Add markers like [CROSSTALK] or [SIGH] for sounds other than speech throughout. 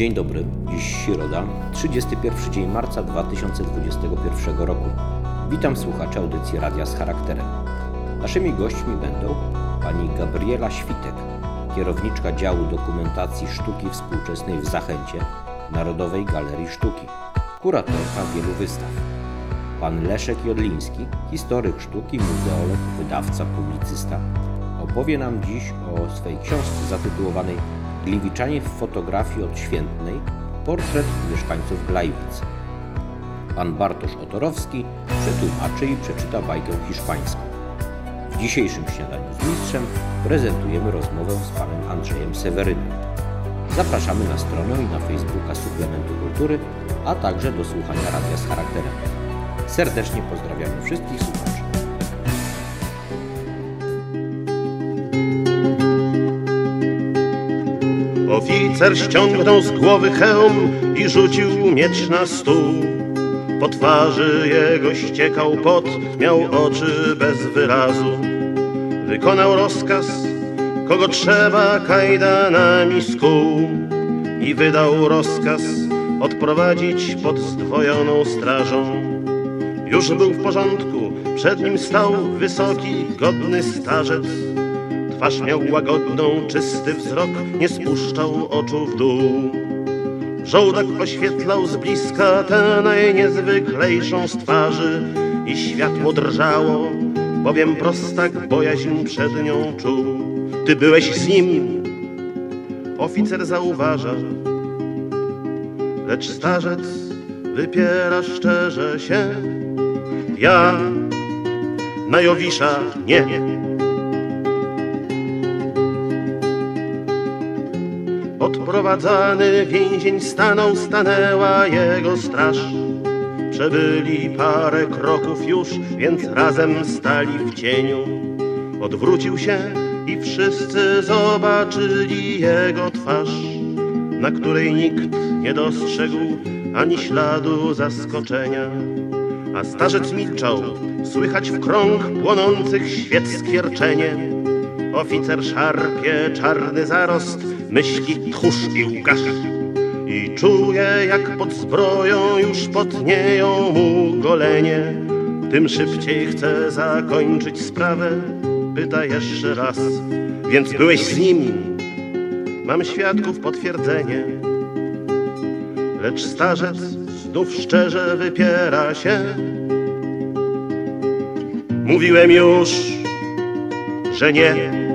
Dzień dobry, dziś środa, 31 dzień marca 2021 roku. Witam słuchaczy audycji Radia z Charakterem. Naszymi gośćmi będą pani Gabriela Świtek, kierowniczka działu dokumentacji sztuki współczesnej w Zachęcie Narodowej Galerii Sztuki, kuratorka wielu wystaw. Pan Leszek Jodliński, historyk sztuki, muzeolog, wydawca, publicysta, opowie nam dziś o swej książce zatytułowanej Gliwiczanie w fotografii odświętnej portret mieszkańców Glajwic. Pan Bartosz Otorowski przetłumaczy i przeczyta bajkę hiszpańską. W dzisiejszym śniadaniu z mistrzem prezentujemy rozmowę z panem Andrzejem Sewerynem. Zapraszamy na stronę i na Facebooka Suplementu Kultury, a także do słuchania radia z charakterem. Serdecznie pozdrawiamy wszystkich słuchaczy. Oficer ściągnął z głowy hełm i rzucił miecz na stół. Po twarzy jego ściekał pot, miał oczy bez wyrazu. Wykonał rozkaz, kogo trzeba kajdanami skół i wydał rozkaz odprowadzić pod zdwojoną strażą. Już był w porządku, przed nim stał wysoki, godny starzec. Twarz miał łagodną, czysty wzrok, nie spuszczał oczu w dół. Żołdak oświetlał z bliska tę najniezwyklejszą z twarzy i światło drżało, bowiem prostak bojaźń przed nią czuł. Ty byłeś z nim, oficer zauważa, lecz starzec wypiera szczerze się. Ja na Jowisza nie. Odprowadzany więzień stanął, stanęła jego straż. Przebyli parę kroków już, więc razem stali w cieniu. Odwrócił się i wszyscy zobaczyli jego twarz, na której nikt nie dostrzegł ani śladu zaskoczenia. A starzec milczał, słychać w krąg płonących świec skwierczenie. Oficer szarpie czarny zarost, myśli tchórz i. I czuje, jak pod zbroją już potnieją mu golenie. Tym szybciej chce zakończyć sprawę, pyta jeszcze raz. Więc byłeś z nim, mam świadków potwierdzenie. Lecz starzec znów szczerze wypiera się. Mówiłem już, że nie.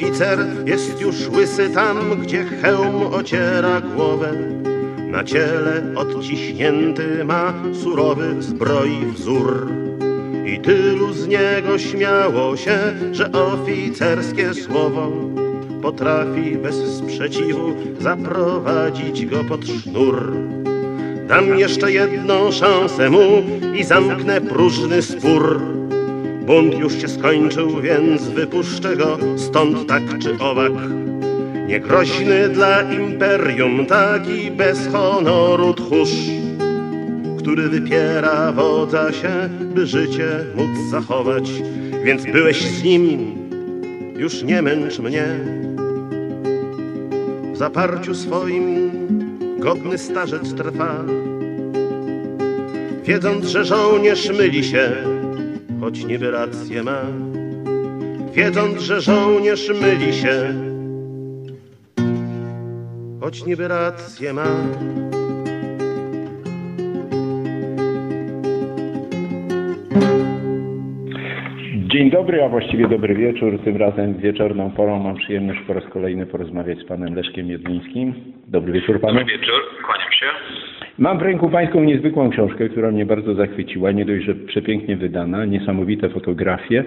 Oficer jest już łysy tam, gdzie hełm ociera głowę. Na ciele odciśnięty ma surowy zbroi wzór. I tylu z niego śmiało się, że oficerskie słowo potrafi bez sprzeciwu zaprowadzić go pod sznur. Dam jeszcze jedną szansę mu i zamknę próżny spór. Bunt już się skończył, więc wypuszczę go stąd tak czy owak. Niegroźny dla imperium, taki bez honoru tchórz, który wypiera wodza się, by życie móc zachować. Więc byłeś z nim, już nie męcz mnie. W zaparciu swoim godny starzec trwa, wiedząc, że żołnierz myli się, choć niby rację ma. Wiedząc, że żołnierz myli się, choć niby rację ma. Dzień dobry, a właściwie dobry wieczór. Tym razem wieczorną porą mam przyjemność po raz kolejny porozmawiać z panem Leszkiem Jedlińskim. Dobry wieczór panu. Dobry wieczór, kłaniam się. Mam w ręku pańską niezwykłą książkę, która mnie bardzo zachwyciła. Nie dość, że przepięknie wydana, niesamowite fotografie.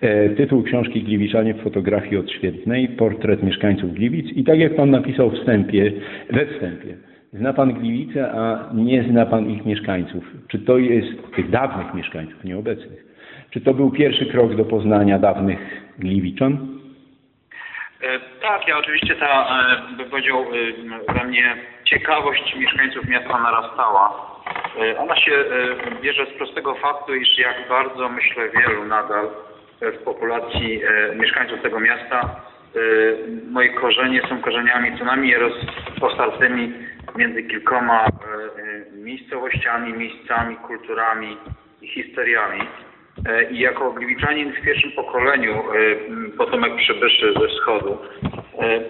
E, tytuł książki Gliwiczanie w fotografii odświętnej, portret mieszkańców Gliwic. I tak jak pan napisał w wstępie, we wstępie, zna pan Gliwice, a nie zna pan ich mieszkańców. Czy to jest tych dawnych mieszkańców, nieobecnych? Czy to był pierwszy krok do poznania dawnych Gliwiczan? E, Tak, ja oczywiście ta, e, bym powiedział, e, we mnie ciekawość mieszkańców miasta narastała. Ona się bierze z prostego faktu, iż jak bardzo, myślę, wielu nadal w populacji mieszkańców tego miasta moje korzenie są korzeniami co najmniej rozpostartymi między kilkoma miejscowościami, miejscami, kulturami i historiami. E, I jako gliwiczanin w pierwszym pokoleniu, e, potomek przybyszy ze wschodu, e,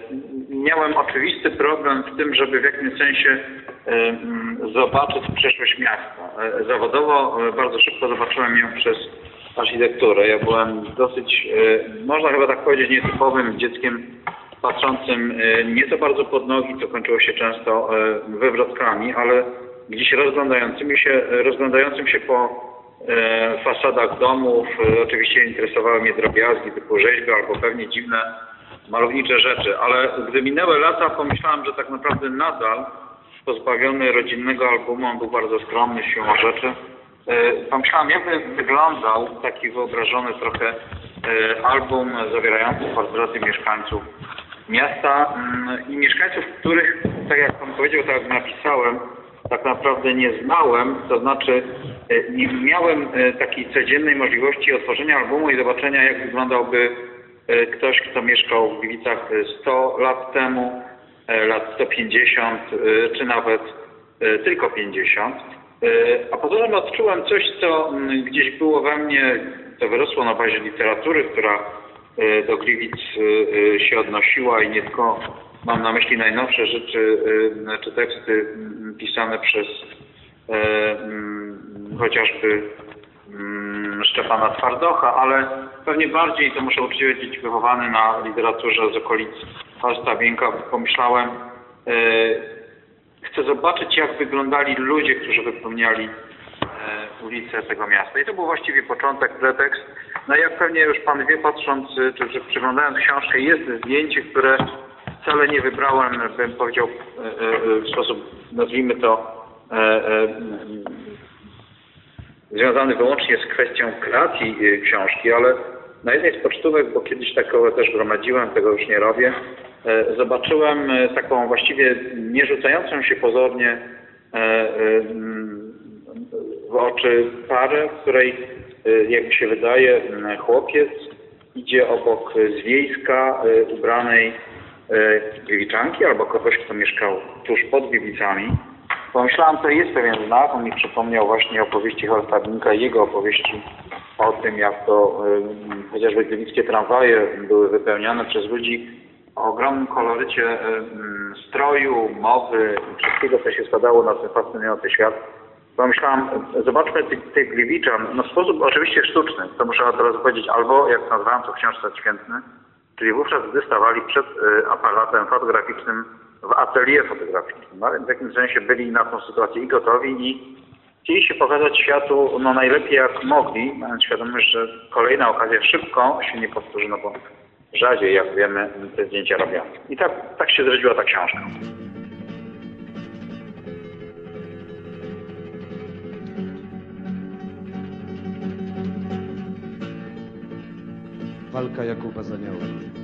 miałem oczywisty problem w tym, żeby w jakimś sensie zobaczyć przeszłość miasta. Zawodowo bardzo szybko zobaczyłem ją przez architekturę. Ja byłem dosyć, można chyba tak powiedzieć, nietypowym dzieckiem patrzącym nie za bardzo pod nogi, co kończyło się często wywrotkami, ale gdzieś rozglądającymi się, rozglądającym się po fasadach domów. E, Oczywiście interesowały mnie drobiazgi typu rzeźby albo pewnie dziwne malownicze rzeczy, ale gdy minęły lata, pomyślałem, że tak naprawdę nadal pozbawiony rodzinnego albumu, on był bardzo skromny siłą rzeczy. E, Pomyślałem, jakby wyglądał taki wyobrażony trochę e, album zawierający portrety mieszkańców miasta mm, i mieszkańców, których, tak jak Pan powiedział, tak jak napisałem, tak naprawdę nie znałem, to znaczy e, nie miałem e, takiej codziennej możliwości otworzenia albumu i zobaczenia, jak wyglądałby e, ktoś, kto mieszkał w Gliwicach e, 100 lat temu, e, lat 150, e, czy nawet e, tylko 50. E, A poza tym odczułem coś, co mm, gdzieś było we mnie, to wyrosło na bazie literatury, która e, do Gliwic e, e, się odnosiła i nie tylko mam na myśli najnowsze rzeczy e, czy teksty pisane przez e, chociażby mm, Szczepana Twardocha, ale pewnie bardziej, to muszę uczciwie powiedzieć, wychowany na literaturze z okolic Falsta Bięka, pomyślałem, e, chcę zobaczyć, jak wyglądali ludzie, którzy wypełniali e, ulice tego miasta. I to był właściwie początek, pretekst. No jak pewnie już Pan wie, patrząc, e, czy, czy przyglądając książkę, jest zdjęcie, które wcale nie wybrałem, bym powiedział, e, e, w sposób, nazwijmy to, e, związany wyłącznie z kwestią kreacji y, książki, ale na jednej z pocztówek, bo kiedyś takowe też gromadziłem, tego już nie robię, e, zobaczyłem e, taką właściwie nie rzucającą się pozornie e, w oczy parę, w której, jak mi się wydaje, chłopiec idzie obok z wiejska e, ubranej gliwiczanki albo kogoś, kto mieszkał tuż pod Gliwicami. Pomyślałem, to jest pewien znak. On mi przypomniał właśnie opowieści Holstadnika i jego opowieści o tym, jak to chociażby gliwickie tramwaje były wypełniane przez ludzi o ogromnym kolorycie stroju, mowy, wszystkiego, co się składało na ten fascynujący świat. Pomyślałem, zobaczmy tych, tych Gliwiczan, no w sposób oczywiście sztuczny, to muszę od razu powiedzieć, albo jak nazwałem to książce świętny, czyli wówczas gdy stawali przed y, aparatem fotograficznym w atelier fotograficznym. No, więc w jakimś sensie byli na tą sytuację i gotowi i chcieli się pokazać światu no, najlepiej jak mogli, mając świadomość, że kolejna okazja szybko się nie powtórzy, no bo rzadziej, jak wiemy, te zdjęcia robią. I tak, tak się zrodziła ta książka. Walka Jakuba z aniołem.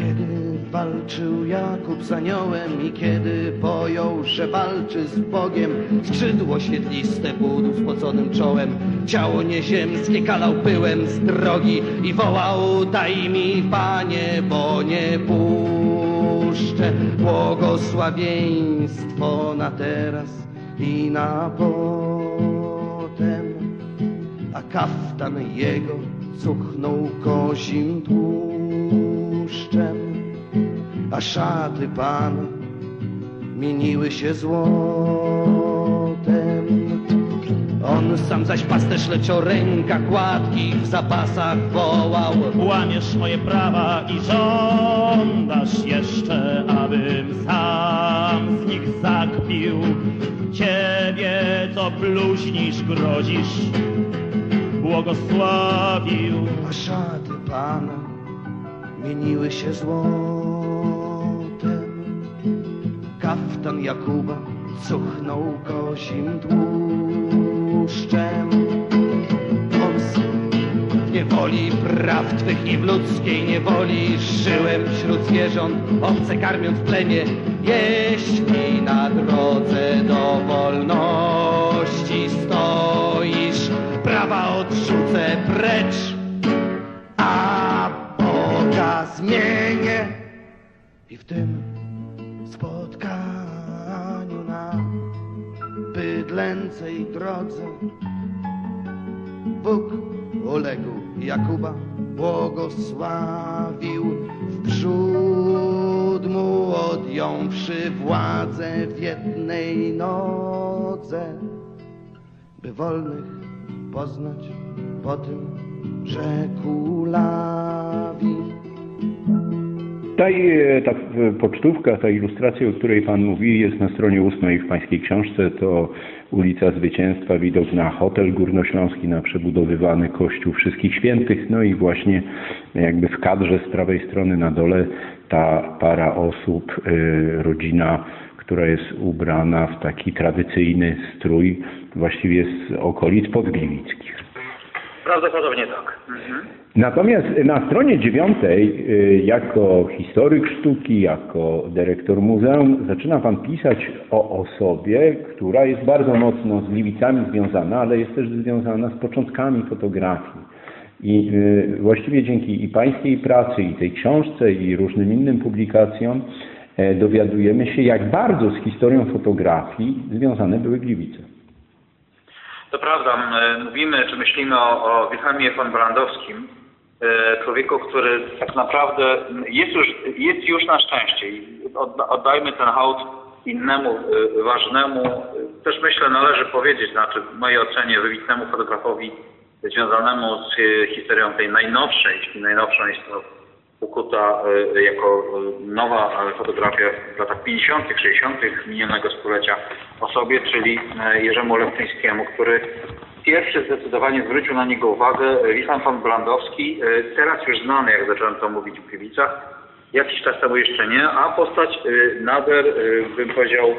Kiedy walczył Jakub z aniołem i kiedy pojął, że walczy z Bogiem, skrzydło świetliste budł spoconym czołem, ciało nieziemskie kalał pyłem z drogi i wołał, daj mi Panie, bo nie puszczę. Błogosławieństwo na teraz i na potem. A kaftan jego cuchnął kozim tłuszczem, a szaty pana mieniły się złotem. On sam zaś pasterz lecz o rękach gładkich w zapasach wołał. Łamiesz moje prawa i żądasz jeszcze, abym sam z nich zakpił. Ciebie, co bluźnisz, grozisz, błogosławił. a szaty pana mieniły się złotem. Kaftan Jakuba cuchnął kozim tłuszczem. On z niewoli praw Twych i w ludzkiej niewoli żyłem wśród zwierząt, obce karmiąc w plemię. Jeśli na drodze do wolności stoisz, prawa odrzucę precz. A ja zmienię i w tym spotkaniu na bydlęcej drodze Bóg uległ Jakuba, błogosławił wprzód mu odjąwszy władzę w jednej nodze, by wolnych poznać po tym, że kulawi. Ta, e, ta pocztówka, ta ilustracja, o której Pan mówi, jest na stronie ósmej w Pańskiej książce. To ulica Zwycięstwa, widok na hotel górnośląski, na przebudowywany kościół Wszystkich Świętych. No i właśnie jakby w kadrze z prawej strony na dole ta para osób, e, rodzina, która jest ubrana w taki tradycyjny strój, właściwie z okolic podgliwickich. Prawdopodobnie tak. Mhm. Natomiast na stronie dziewiątej, y, jako historyk sztuki, jako dyrektor muzeum, zaczyna Pan pisać o osobie, która jest bardzo mocno z Gliwicami związana, ale jest też związana z początkami fotografii. I y, właściwie dzięki i Pańskiej pracy, i tej książce, i różnym innym publikacjom e, dowiadujemy się, jak bardzo z historią fotografii związane były Gliwice. To prawda, mówimy czy myślimy o, o Wilhelmie von Brandowskim, e, człowieku, który tak naprawdę jest już, jest już na szczęście oddajmy ten hołd innemu e, ważnemu, też myślę należy powiedzieć, znaczy w mojej ocenie wybitnemu fotografowi związanemu z historią tej najnowszej, jeśli najnowszą jest to ukuta e, jako e, nowa e, fotografia w latach 50., 60. minionego stulecia osobie, czyli Jerzemu Leptyńskiemu, który pierwszy zdecydowanie zwrócił na niego uwagę Wilhelm von Blandowski, teraz już znany, jak zacząłem to mówić w Gliwicach, jakiś czas temu jeszcze nie, a postać nader, bym powiedział,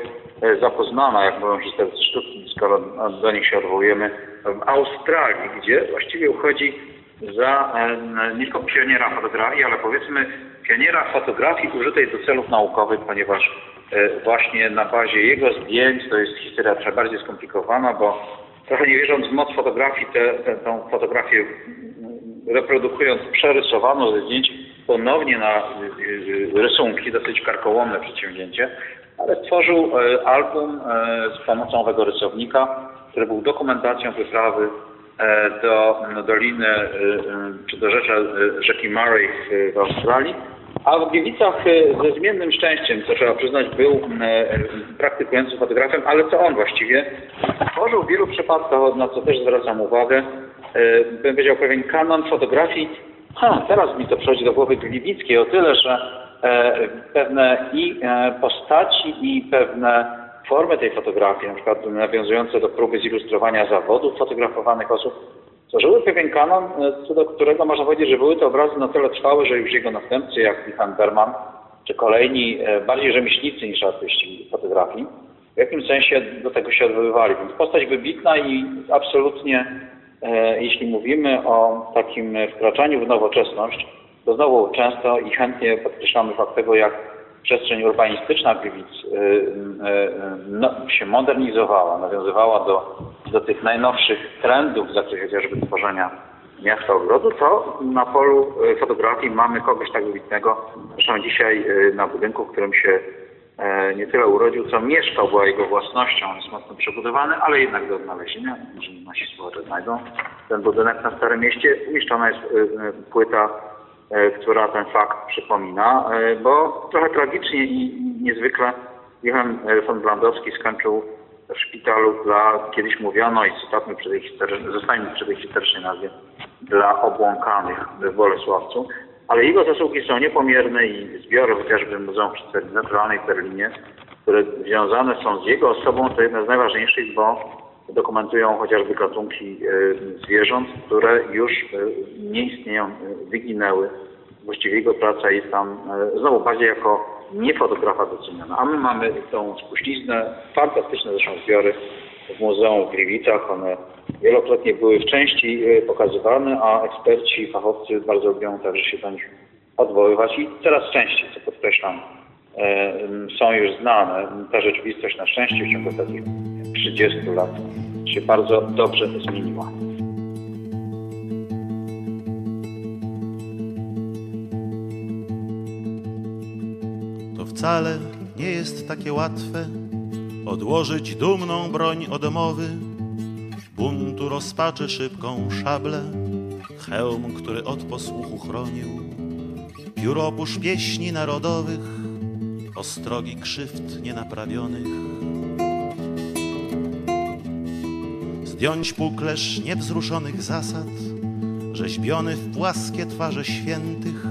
zapoznana, jak mówią historycy sztuki, skoro do nich się odwołujemy, w Australii, gdzie właściwie uchodzi za e, nie tylko pioniera fotografii, ale powiedzmy pioniera fotografii użytej do celów naukowych, ponieważ e, właśnie na bazie jego zdjęć, to jest historia trochę bardziej skomplikowana, bo trochę nie wierząc w moc fotografii, tę fotografię reprodukując przerysowano ze zdjęć ponownie na y, rysunki, dosyć karkołomne przedsięwzięcie, ale stworzył e, album e, z pomocą owego rysownika, który był dokumentacją wyprawy e, do no, doliny e, e, czy do rzecza, e, rzeki Murray w, Australii. A w Gliwicach e, ze zmiennym szczęściem, co trzeba przyznać, był e, praktykującym fotografem, ale co on właściwie tworzył w wielu przypadkach, na co też zwracam uwagę, e, bym powiedział pewien kanon fotografii. Ha, teraz mi to przychodzi do głowy gliwickiej o tyle, że e, pewne i e, postaci i pewne formy tej fotografii, na przykład nawiązujące do próby zilustrowania zawodów fotografowanych osób, tworzyły pewien kanon, e, co do którego można powiedzieć, że były to obrazy na tyle trwałe, że już jego następcy, jak Wilhelm Berman, czy kolejni e, bardziej rzemieślnicy niż artyści fotografii, w jakimś sensie do tego się odwoływali. Więc postać wybitna i absolutnie, e, jeśli mówimy o takim wkraczaniu w nowoczesność, to znowu często i chętnie podkreślamy fakt tego, jak przestrzeń urbanistyczna Gliwic y, y, y, no, się modernizowała, nawiązywała do, do tych najnowszych trendów w zakresie chociażby tworzenia miasta ogrodu, to na polu fotografii mamy kogoś tak wybitnego. Zresztą dzisiaj na budynku, w którym się nie tyle urodził, co mieszkał, była jego własnością. On jest mocno przebudowany, ale jednak do odnalezienia. Może nasi słuchacze znajdą ten budynek na Starym Mieście. Umieszczona jest płyta, która ten fakt przypomina, y, bo trochę tragicznie i niezwykle y, von Blandowski skończył w szpitalu dla, kiedyś mówiono i zostawmy przy tej zostańmy przy tej nazwie, dla obłąkanych w Bolesławcu. Ale jego zasługi są niepomierne i zbiory chociażby Muzeum Historii Naturalnej w Berlinie, które związane są z jego osobą, to jedna z najważniejszych, bo dokumentują chociażby gatunki e, zwierząt, które już e, nie istnieją, e, wyginęły. Właściwie jego praca jest tam e, znowu bardziej jako nie fotografa doceniana. A my mamy tą spuściznę, fantastyczne zresztą zbiory w Muzeum w Gliwicach. One wielokrotnie były w części e, pokazywane, a eksperci, fachowcy bardzo lubią także się do nich odwoływać i coraz częściej, co podkreślam, e, są już znane. Ta rzeczywistość na szczęście w ciągu ostatnich 30 lat się bardzo dobrze zmieniła. Wcale nie jest takie łatwe odłożyć dumną broń od mowy, buntu rozpaczy szybką szablę, hełm, który od posłuchu chronił, pióropusz pieśni narodowych, ostrogi krzywd nienaprawionych. Zdjąć puklesz niewzruszonych zasad, rzeźbiony w płaskie twarze świętych,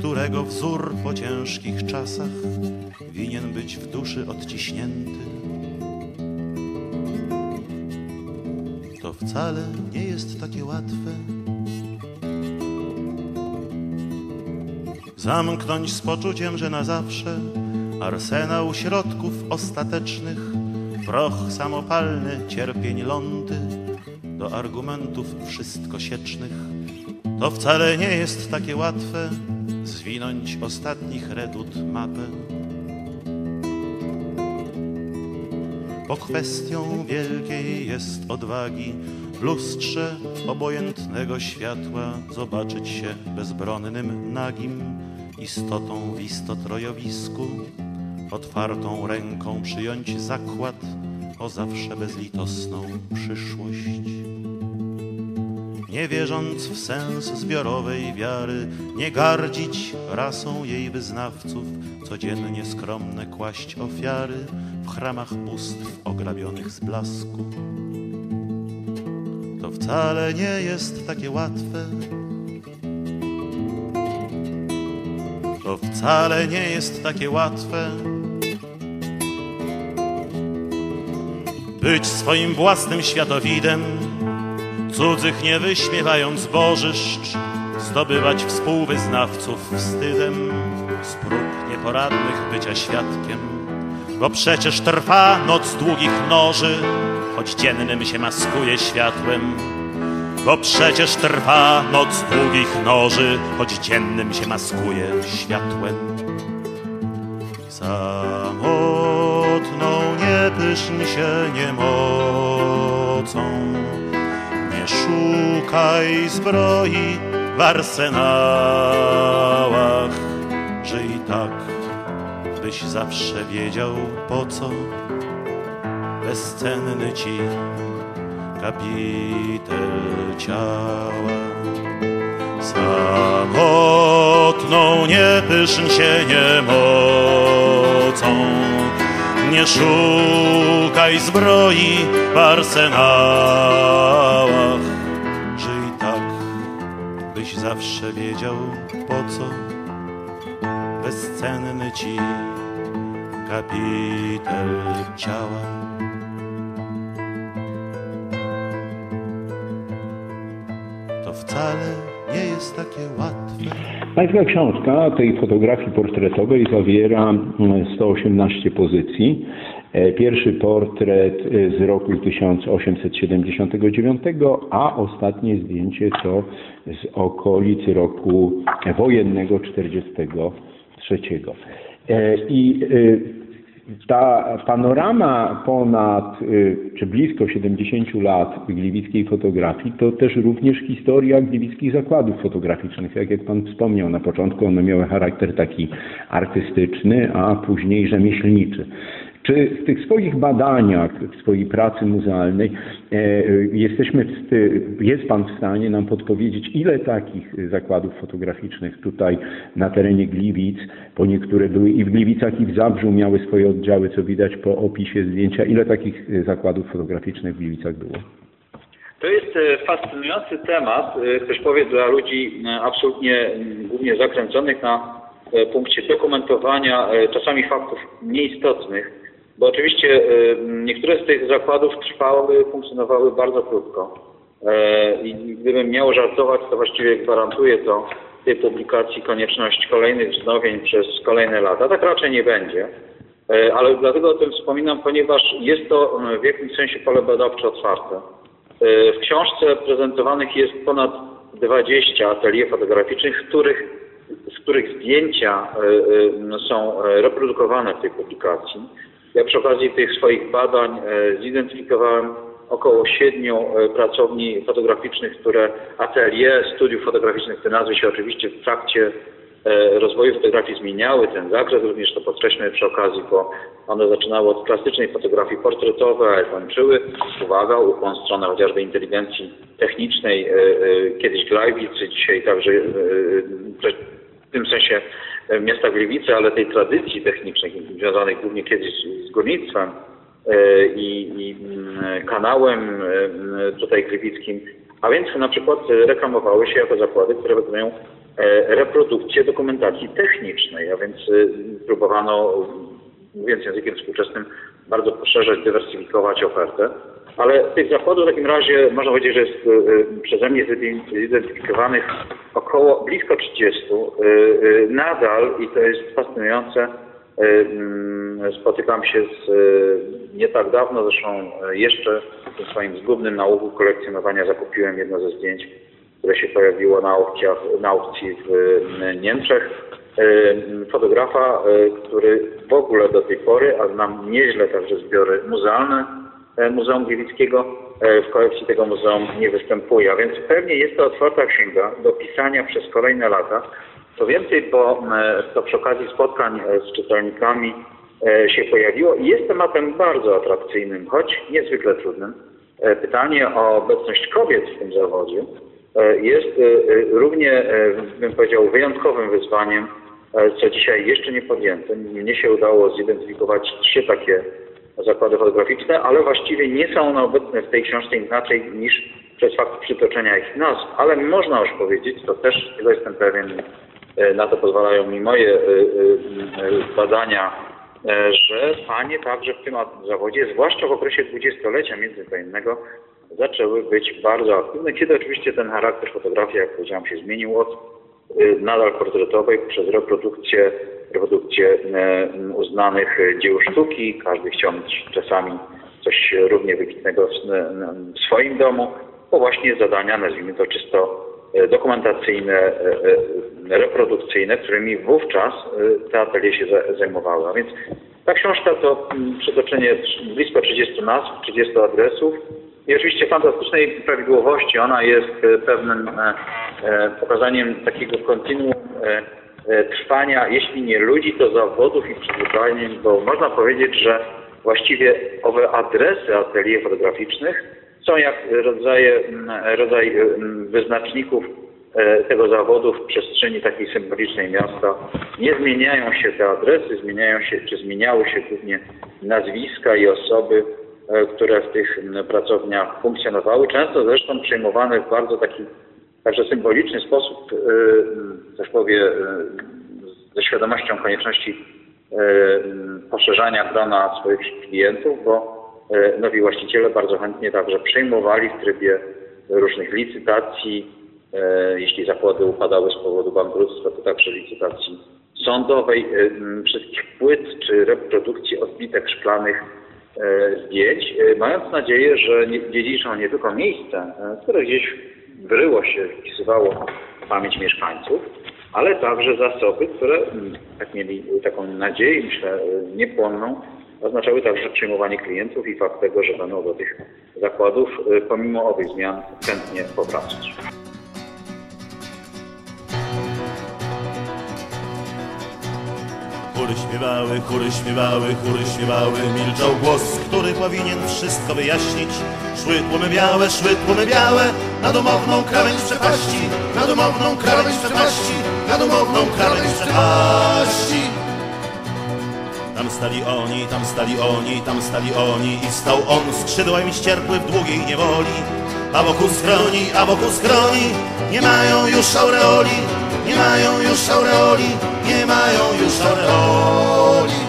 którego wzór po ciężkich czasach winien być w duszy odciśnięty. To wcale nie jest takie łatwe. Zamknąć z poczuciem, że na zawsze arsenał środków ostatecznych, proch samopalny, cierpień lądy, do argumentów wszystko siecznych. To wcale nie jest takie łatwe zwinąć ostatnich redut mapę. Bo kwestią wielkiej jest odwagi w lustrze obojętnego światła zobaczyć się bezbronnym, nagim istotą w istotrojowisku, otwartą ręką przyjąć zakład o zawsze bezlitosną przyszłość. Nie wierząc w sens zbiorowej wiary, nie gardzić rasą jej wyznawców, codziennie skromne kłaść ofiary w chramach bóstw ograbionych z blasku. To wcale nie jest takie łatwe. To wcale nie jest takie łatwe. Być swoim własnym światowidem, cudzych nie wyśmiewając bożyszcz, zdobywać współwyznawców wstydem z prób nieporadnych bycia świadkiem. Bo przecież trwa noc długich noży, choć dziennym się maskuje światłem. Bo przecież trwa noc długich noży, choć dziennym się maskuje światłem. Samotną nie pyszn się nie szukaj zbroi w arsenałach, żyj tak, byś zawsze wiedział po co bezcenny ci kapitel ciała. Samotną nie pyszn się niemocą, nie szukaj zbroi w arsenałach. Zawsze wiedział po co bezcenny ci kapitel ciała. To wcale nie jest takie łatwe. Pańska książka tej fotografii portretowej zawiera mm, 118 pozycji. E, Pierwszy portret e, z roku 1879, a ostatnie zdjęcie to z okolicy roku wojennego 43. E, I ta panorama ponad czy blisko 70 lat gliwickiej fotografii to też również historia gliwickich zakładów fotograficznych. Jak, jak Pan wspomniał na początku, one miały charakter taki artystyczny, a później rzemieślniczy. Czy w tych swoich badaniach, w swojej pracy muzealnej e, jesteśmy, jest Pan w stanie nam podpowiedzieć, ile takich zakładów fotograficznych tutaj na terenie Gliwic, bo niektóre były i w Gliwicach i w Zabrzu miały swoje oddziały, co widać po opisie zdjęcia, ile takich e, zakładów fotograficznych w Gliwicach było? To jest e, fascynujący temat, ktoś powie dla ludzi absolutnie głównie zakręconych na punkcie dokumentowania czasami faktów nieistotnych, bo oczywiście e, niektóre z tych zakładów trwały, funkcjonowały bardzo krótko. E, I gdybym miał żartować, to właściwie gwarantuję to tej publikacji konieczność kolejnych wznowień przez kolejne lata. Tak raczej nie będzie. E, Ale dlatego o tym wspominam, ponieważ jest to w jakimś sensie pole badawcze otwarte. W książce prezentowanych jest ponad 20 atelier fotograficznych, których, z których zdjęcia są reprodukowane w tej publikacji. Ja przy okazji tych swoich badań e, zidentyfikowałem około siedmiu e, pracowni fotograficznych, które atelier studiów fotograficznych, te nazwy się oczywiście w trakcie e, rozwoju fotografii zmieniały ten zakres, również to podkreślmy przy okazji, bo one zaczynały od klasycznej fotografii portretowej, a kończyły, uwaga, ukłon stronę chociażby inteligencji technicznej, kiedyś Glajwicy, dzisiaj także w tym sensie e, miasta Gliwice, ale tej tradycji technicznej związanej głównie kiedyś z górnictwem e, i, i mm, kanałem e, m, tutaj gliwickim, a więc na przykład reklamowały się jako zakłady, które wykonują reprodukcję dokumentacji technicznej, a więc próbowano, mówiąc językiem współczesnym, bardzo poszerzać, dywersyfikować ofertę. Ale tych zakładów w takim razie można powiedzieć, że jest e, przeze mnie zidentyfikowanych około blisko 30. E, e, Nadal, i to jest fascynujące, mm, spotykam się z nie tak dawno, zresztą jeszcze w swoim zgubnym nałogu kolekcjonowania zakupiłem jedno ze zdjęć, które się pojawiło na, na aukcji w Niemczech. E, Fotografa, który w ogóle do tej pory, a znam nieźle także zbiory muzealne Muzeum Gliwickiego, e, w kolekcji tego muzeum nie występuje, a więc pewnie jest to otwarta księga do pisania przez kolejne lata. Co więcej, bo e, to przy okazji spotkań e, z czytelnikami e, się pojawiło i jest tematem bardzo atrakcyjnym, choć niezwykle trudnym. E, Pytanie o obecność kobiet w tym zawodzie e, jest e, e, równie, e, bym powiedział, wyjątkowym wyzwaniem, e, co dzisiaj jeszcze nie podjęte. Mnie się udało zidentyfikować trzy takie zakłady fotograficzne, ale właściwie nie są one obecne w tej książce inaczej niż przez fakt przytoczenia ich nazw. Ale można już powiedzieć, to też tego jestem pewien, e, na to pozwalają mi moje e, e, badania, że panie także w tym zawodzie, zwłaszcza w okresie dwudziestolecia międzywojennego, zaczęły być bardzo aktywne, kiedy oczywiście ten charakter fotografii, jak powiedziałem, się zmienił od nadal portretowej przez reprodukcję, reprodukcję e, uznanych e, dzieł sztuki. Każdy chciał mieć czasami coś równie wybitnego w, w swoim domu, po właśnie zadania, nazwijmy to czysto e, dokumentacyjne, e, e, reprodukcyjne, którymi wówczas e, te atelier się za- zajmowały. A więc ta książka to przytoczenie trz- blisko 30 nazw, 30 adresów, i oczywiście fantastycznej prawidłowości. Ona jest e, pewnym e, e, pokazaniem takiego kontinuum e, e, trwania, jeśli nie ludzi, to zawodów i przyzwyczajeń, bo można powiedzieć, że właściwie owe adresy atelier fotograficznych są jak rodzaje, m, rodzaj m, wyznaczników e, tego zawodu w przestrzeni takiej symbolicznej miasta. Nie zmieniają się te adresy, zmieniają się, czy zmieniały się głównie nazwiska i osoby, e, które w tych m, pracowniach funkcjonowały, często zresztą przejmowane w bardzo taki także symboliczny sposób, też powie, e, ze świadomością konieczności m, poszerzania grona swoich klientów, bo nowi właściciele bardzo chętnie także przejmowali w trybie różnych licytacji, jeśli zakłady upadały z powodu bankructwa, to także licytacji sądowej, wszystkich płyt czy reprodukcji odbitek szklanych zdjęć, mając nadzieję, że dziedziczą nie tylko miejsce, które gdzieś wryło się, wpisywało w pamięć mieszkańców, ale także zasoby, które, mm, tak mieli taką nadzieję, myślę, e, niepłonną, oznaczały także przyjmowanie klientów i fakt tego, że będą do tych zakładów, e, pomimo owych zmian, chętnie powracać. Chóry śpiewały, chóry śpiewały, chóry śpiewały, milczał głos, który powinien wszystko wyjaśnić. Szły tłumy białe, szły tłumy białe, na domowną krawędź przepaści, na domowną krawędź przepaści, na domowną krawędź przepaści. Tam stali oni, tam stali oni, tam stali oni i stał on skrzydłami ścierpły w długiej niewoli. A wokół schroni, a wokół schroni nie mają już aureoli, nie mają już aureoli, nie mają już aureoli.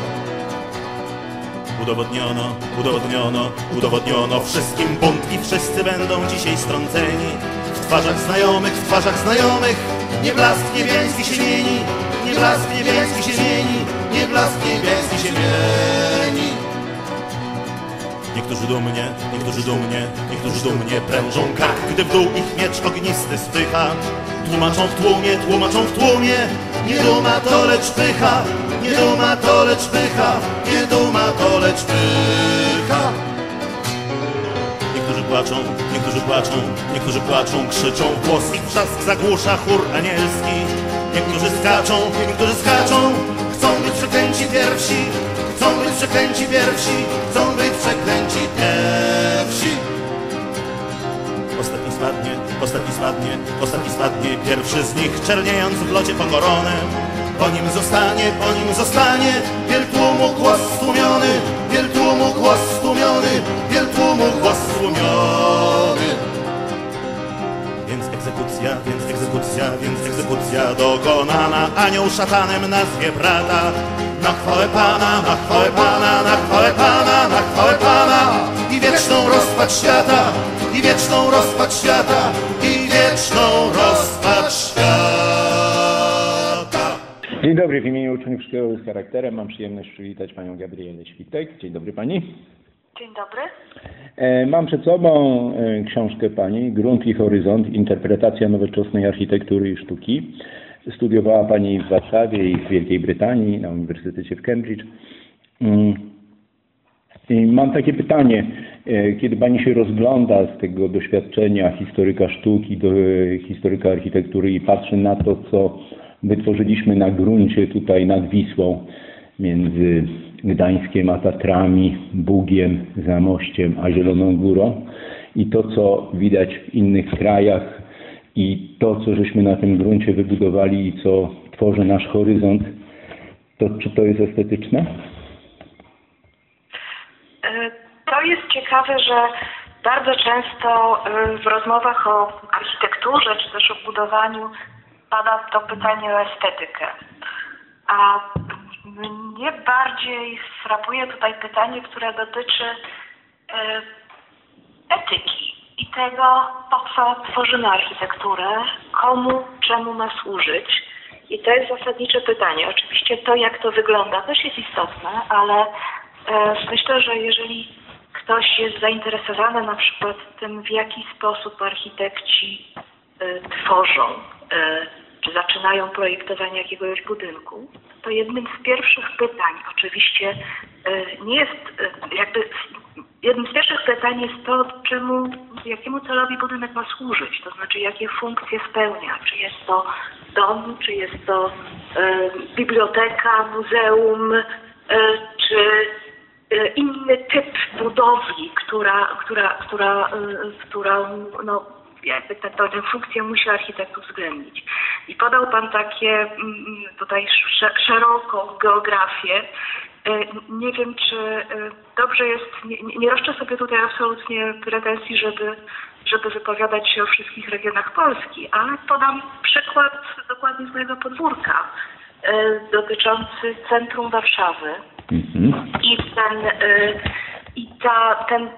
Udowodniono, udowodniono, udowodniono wszystkim bunt i wszyscy będą dzisiaj strąceni. W twarzach znajomych, w twarzach znajomych, nie blask niebiański się mieni, nie blask niebiański się mieni, nie blask niebiański się mieni. Niektórzy dumnie, niektórzy dumnie, niektórzy dumnie prężą kark, gdy w dół ich miecz ognisty spycha. Tłumaczą w tłumie, tłumaczą w tłumie, nie duma to lecz pycha, nie duma to lecz pycha, nie duma to lecz pycha. Niektórzy płaczą, niektórzy płaczą, niektórzy płaczą, krzyczą głos ich wrzask zagłusza chór anielski. Niektórzy skaczą, niektórzy skaczą, chcą być przeklęci pierwsi, chcą być przeklęci pierwsi, chcą być przeklęci pierwsi. Ostatni spadnie, ostatni spadnie, ostatni spadnie, pierwszy z nich czerniejąc w locie pogoronem. Po nim zostanie, po nim zostanie, wiel tłumu głos stłumiony, wiel tłumu głos stłumiony, wiel tłumu głos stłumiony. Egzekucja, więc egzekucja, więc egzekucja dokonana Anioł szatanem nazwie brata Na chwałę Pana, na chwałę Pana, na chwałę Pana, na chwałę Pana I wieczną rozpacz świata, i wieczną rozpacz świata I wieczną rozpacz świata Dzień dobry, w imieniu uczniów Szkoły z charakterem mam przyjemność przywitać panią Gabrielę Świtek. Dzień dobry pani. Dzień dobry. E, Mam przed sobą e, książkę pani Grunt i Horyzont, interpretacja nowoczesnej architektury i sztuki. Studiowała pani w Warszawie i w Wielkiej Brytanii na Uniwersytecie w Cambridge. Mm. I mam takie pytanie, e, kiedy pani się rozgląda z tego doświadczenia historyka sztuki, do, historyka architektury i patrzy na to, co wytworzyliśmy na gruncie tutaj nad Wisłą, między Gdańskiem a Tatrami, Bugiem, Zamościem a Zieloną Górą i to, co widać w innych krajach i to, co żeśmy na tym gruncie wybudowali i co tworzy nasz horyzont, to czy to jest estetyczne? E, To jest ciekawe, że bardzo często e, w rozmowach o architekturze czy też o budowaniu pada to pytanie o estetykę. A mnie bardziej frapuje tutaj pytanie, które dotyczy e, etyki i tego, po co tworzymy architekturę, komu, czemu ma służyć. I to jest zasadnicze pytanie. Oczywiście to, jak to wygląda, też jest istotne, ale e, myślę, że jeżeli ktoś jest zainteresowany na przykład tym, w jaki sposób architekci e, tworzą, czy zaczynają projektowanie jakiegoś budynku, to jednym z pierwszych pytań, oczywiście e, nie jest e, jakby jednym z pierwszych pytań jest to, czemu, jakiemu celowi budynek ma służyć, to znaczy jakie funkcje spełnia, czy jest to dom, czy jest to e, biblioteka, muzeum, czy inny typ budowli, która, która, która, którą no, jakby tę tę funkcję musi architekt uwzględnić. I podał Pan takie mm, tutaj sze- szeroką geografię. E, Nie wiem, czy e, dobrze jest, nie, nie roszczę sobie tutaj absolutnie pretensji, żeby, żeby wypowiadać się o wszystkich regionach Polski, ale podam przykład dokładnie z mojego podwórka e, dotyczący centrum Warszawy. Mhm. I ten, i ta, ten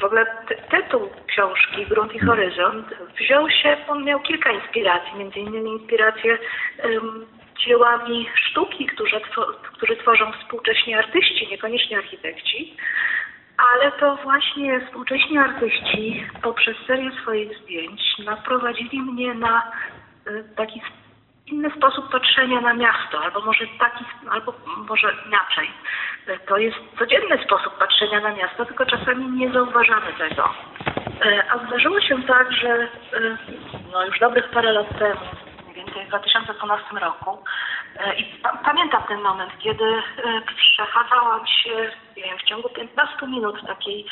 w ogóle ty, tytuł książki Grunt i Horyzont wziął się, on miał kilka inspiracji, między innymi inspiracje ym, dziełami sztuki, które, które tworzą współcześni artyści, niekoniecznie architekci, ale to właśnie współcześni artyści poprzez serię swoich zdjęć naprowadzili mnie na y, taki inny sposób patrzenia na miasto, albo może taki, albo może inaczej. To jest codzienny sposób patrzenia na miasto, tylko czasami nie zauważamy tego. Y, A zdarzyło się tak, że y, no już dobrych parę lat temu, mniej więcej w 2012 roku, y, i pa- pamiętam ten moment, kiedy przechadzałam się wiem, w ciągu 15 minut takiej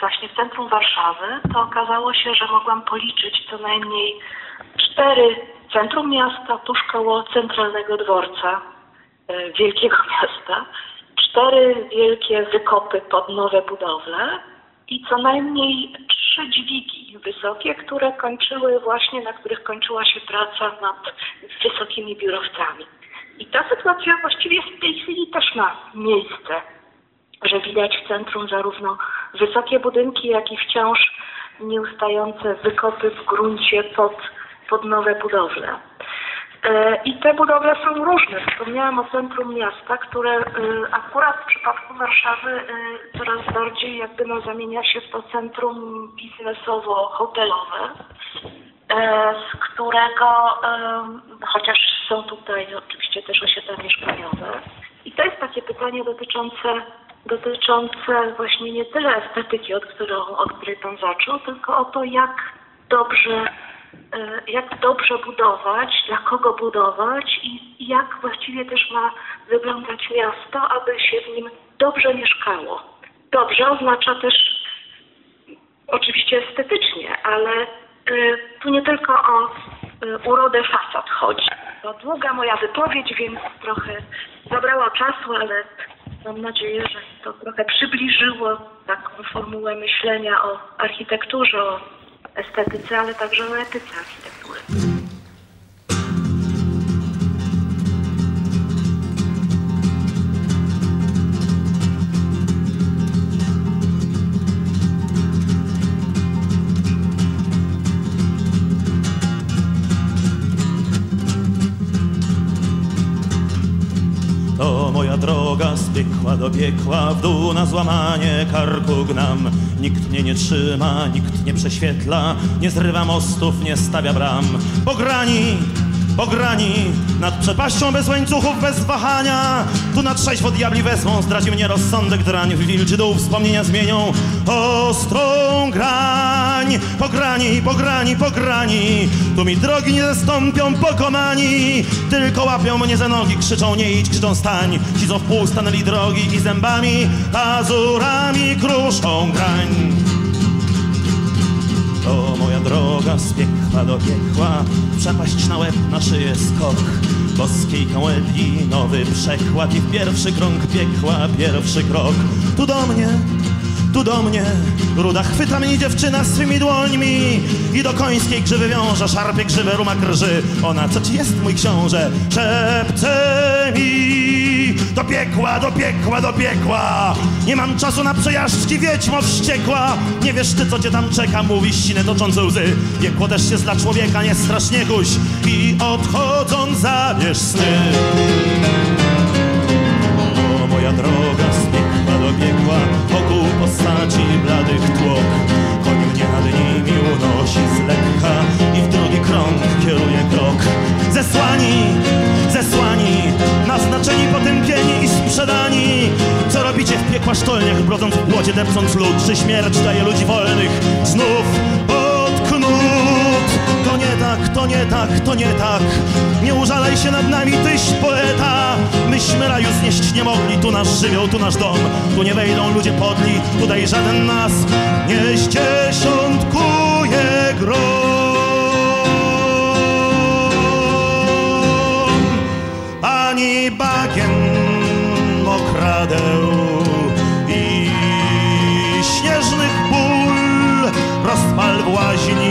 właśnie w centrum Warszawy, to okazało się, że mogłam policzyć co najmniej cztery centrum miasta tuż koło centralnego dworca y, wielkiego [LAUGHS] miasta, cztery wielkie wykopy pod nowe budowle i co najmniej trzy dźwigi wysokie, które kończyły właśnie, na których kończyła się praca nad wysokimi biurowcami. I ta sytuacja właściwie w tej chwili też ma miejsce, że widać w centrum zarówno wysokie budynki, jak i wciąż nieustające wykopy w gruncie pod, pod nowe budowle. E, I te budowle są różne. Wspomniałam o centrum miasta, które e, akurat w przypadku Warszawy e, coraz bardziej jakby no, zamienia się w to centrum biznesowo-hotelowe, z którego, chociaż są tutaj oczywiście też osiedla mieszkaniowe. I to jest takie pytanie dotyczące, dotyczące właśnie nie tyle estetyki, od, którą, od której Pan zaczął, tylko o to, jak dobrze jak dobrze budować, dla kogo budować i jak właściwie też ma wyglądać miasto, aby się w nim dobrze mieszkało. Dobrze oznacza też oczywiście estetycznie, ale y, tu nie tylko o y, urodę fasad chodzi. To długa moja wypowiedź, więc trochę zabrało czasu, ale mam nadzieję, że to trochę przybliżyło taką formułę myślenia o architekturze, o estetyce, ale także o etyce architektury. Do piekła, w dół na złamanie karku gnam. Nikt mnie nie trzyma, nikt nie prześwietla, nie zrywa mostów, nie stawia bram. Grani, po grani, nad przepaścią bez łańcuchów, bez wahania. Tu na trzeźwo diabli wezmą, zdradzi mnie rozsądek drań, wilczy dół wspomnienia zmienią ostrą grań. Po grani, po grani, po grani, tu mi drogi nie zastąpią pokonani. Tylko łapią mnie za nogi, krzyczą nie idź, krzyczą stań. Ci co w pół stanęli drogi i zębami, pazurami kruszą grań. Droga z piekła do piekła, przepaść na łeb, na szyję skok. Boskiej kałębi nowy przekład i w pierwszy krąg piekła pierwszy krok. Tu do mnie, tu do mnie, ruda chwyta mnie dziewczyna swymi dłońmi i do końskiej grzywy wiąże, szarpie grzywę, ruma krży. Ona, co ci jest, mój książę? Szepce mi do piekła, do piekła, do piekła. Nie mam czasu na przejażdżki, wiedźmo wściekła. Nie wiesz ty, co cię tam czeka, mówi ściny toczące łzy. Piekło też jest dla człowieka, nie strasznie kuś. I odchodząc zabierz sny. O moja droga z piekła do piekła, postaci bladych tłok. Koń mnie nad nimi unosi z lekka i w drugi krąg kieruje krok. Zesłani, zesłani, naznaczeni, potępieni i sprzedani. Co robicie w piekła sztolniach, brodząc w błocie, depcząc lód? Czy śmierć daje ludzi wolnych znów tak, to nie tak, to nie tak. Nie użalaj się nad nami, tyś poeta. Myśmy raju znieść nie mogli, tu nasz żywioł, tu nasz dom. Tu nie wejdą ludzie podli, tutaj żaden nas nie zdziesiątkuje grom. Ani bagien mokradeł i śnieżnych ból rozpal w łaźni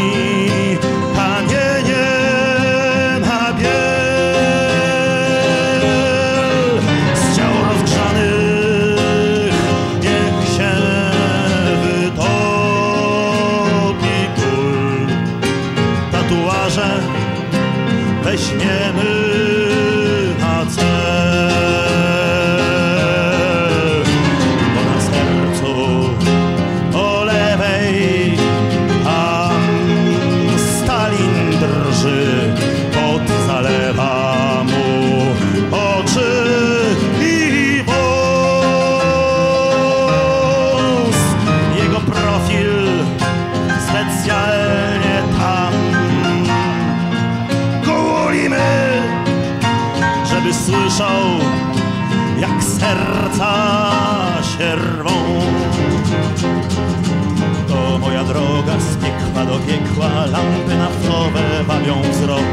lampy naftowe bawią wzrok.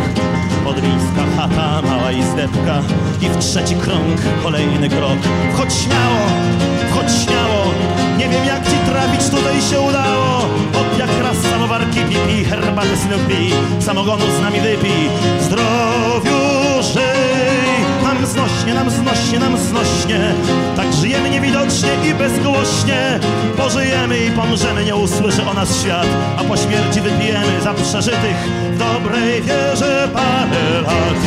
Podwiejska chata, mała izdebka i w trzeci krąg kolejny krok. Wchodź śmiało, wchodź śmiało, nie wiem jak ci trafić tutaj się udało. Od jak raz samowarki pipi, herbatę synu pij, samogonu z nami wypij, zdrowiu żyj. Nam znośnie, nam znośnie, nam znośnie, tak żyjemy niewidocznie i bezgłośnie. Pożyjemy i pomrzemy, nie usłyszy o nas świat, a po śmierci wypijemy za przeżytych w dobrej wierze parę lat.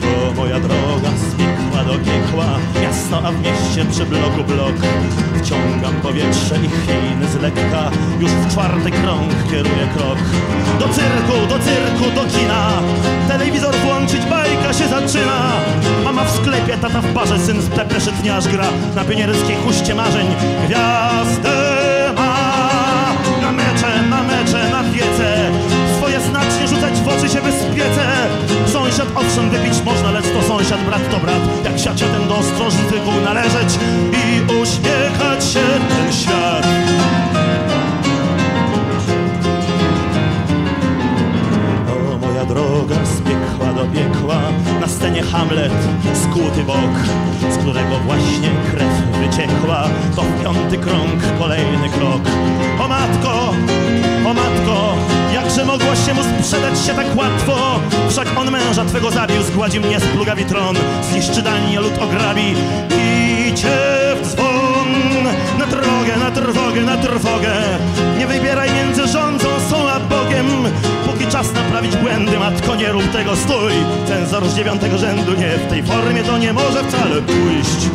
To moja droga z piekła do piekła, miasto, a w mieście przy bloku blok. Wyciągam powietrze i chwiny z lekka. Już w czwarty krąg kieruję krok. Do cyrku, do cyrku, do kina. Telewizor włączyć, bajka się zaczyna. Mama w sklepie, tata w barze, syn z pepy szytniarz gra. Na pionierskiej huście marzeń Gwiazdy ma. Na mecze, na mecze, na wiece. Swoje znacznie rzucać w oczy się wyspiece. Razem wypić można, lecz to sąsiad, brat to brat. Jak siacie ten do ostrożny tytuł należeć I uśmiechać się ten świat. O moja droga z piekła do piekła Na scenie Hamlet, skłuty bok Z którego właśnie krew wyciekła. To piąty krąg, kolejny krok. O matko, o matko Jakże mogłaś się mu sprzedać się tak łatwo? Wszak on męża twego zabił Zgładzi mnie z plugawi tron. Zniszczy danie, lud ograbi. Idzie w dzwon. Na drogę, na trwogę, na trwogę. Nie wybieraj między rządzą są a Bogiem czas naprawić błędy Matko nie rób tego, stój. Cenzor z dziewiątego rzędu Nie, w tej formie to nie może wcale pójść.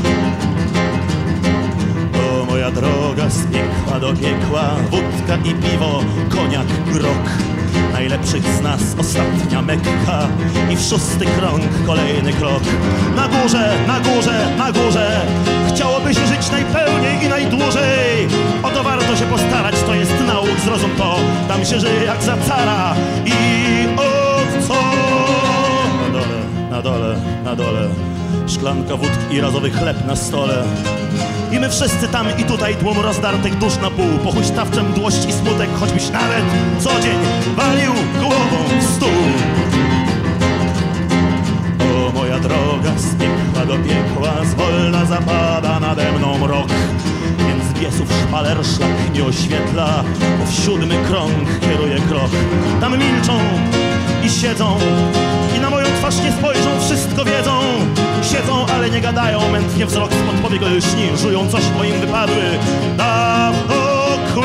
O moja droga z piekła do piekła Wódka i piwo, koniak, grok Najlepszych z nas ostatnia Mekka. I w szósty krąg kolejny krok. Na górze, na górze, na górze. Chciałoby się żyć najpełniej i najdłużej. O to warto się postarać, to jest nauk, zrozum to. Tam się żyje jak za cara. I od co? Na dole, na dole, na dole. Szklanka wódki i razowy chleb na stole i my wszyscy tam i tutaj tłum rozdartych dusz na pół. Po huśtawczem mdłość i smutek, choćbyś nawet co dzień walił głową w stół. O moja droga z piekła do piekła Zwolna zapada nade mną mrok. Więc biesów szpaler szlak nie oświetla Bo w siódmy krąg kieruje krok. Tam milczą i siedzą. I na moją twarz nie spojrzą, wszystko wiedzą. Siedzą, ale nie gadają, mętnie wzrok spod powiek lśni Żują coś, bo im wypadły dawno kły.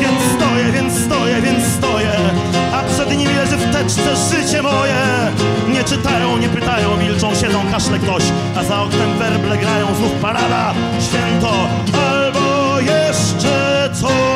Więc stoję, więc stoję, więc stoję. A przed nimi leży w teczce życie moje. Nie czytają, nie pytają, milczą, siedzą, kaszle ktoś. A za oknem werble grają, znów parada, święto. Albo jeszcze coś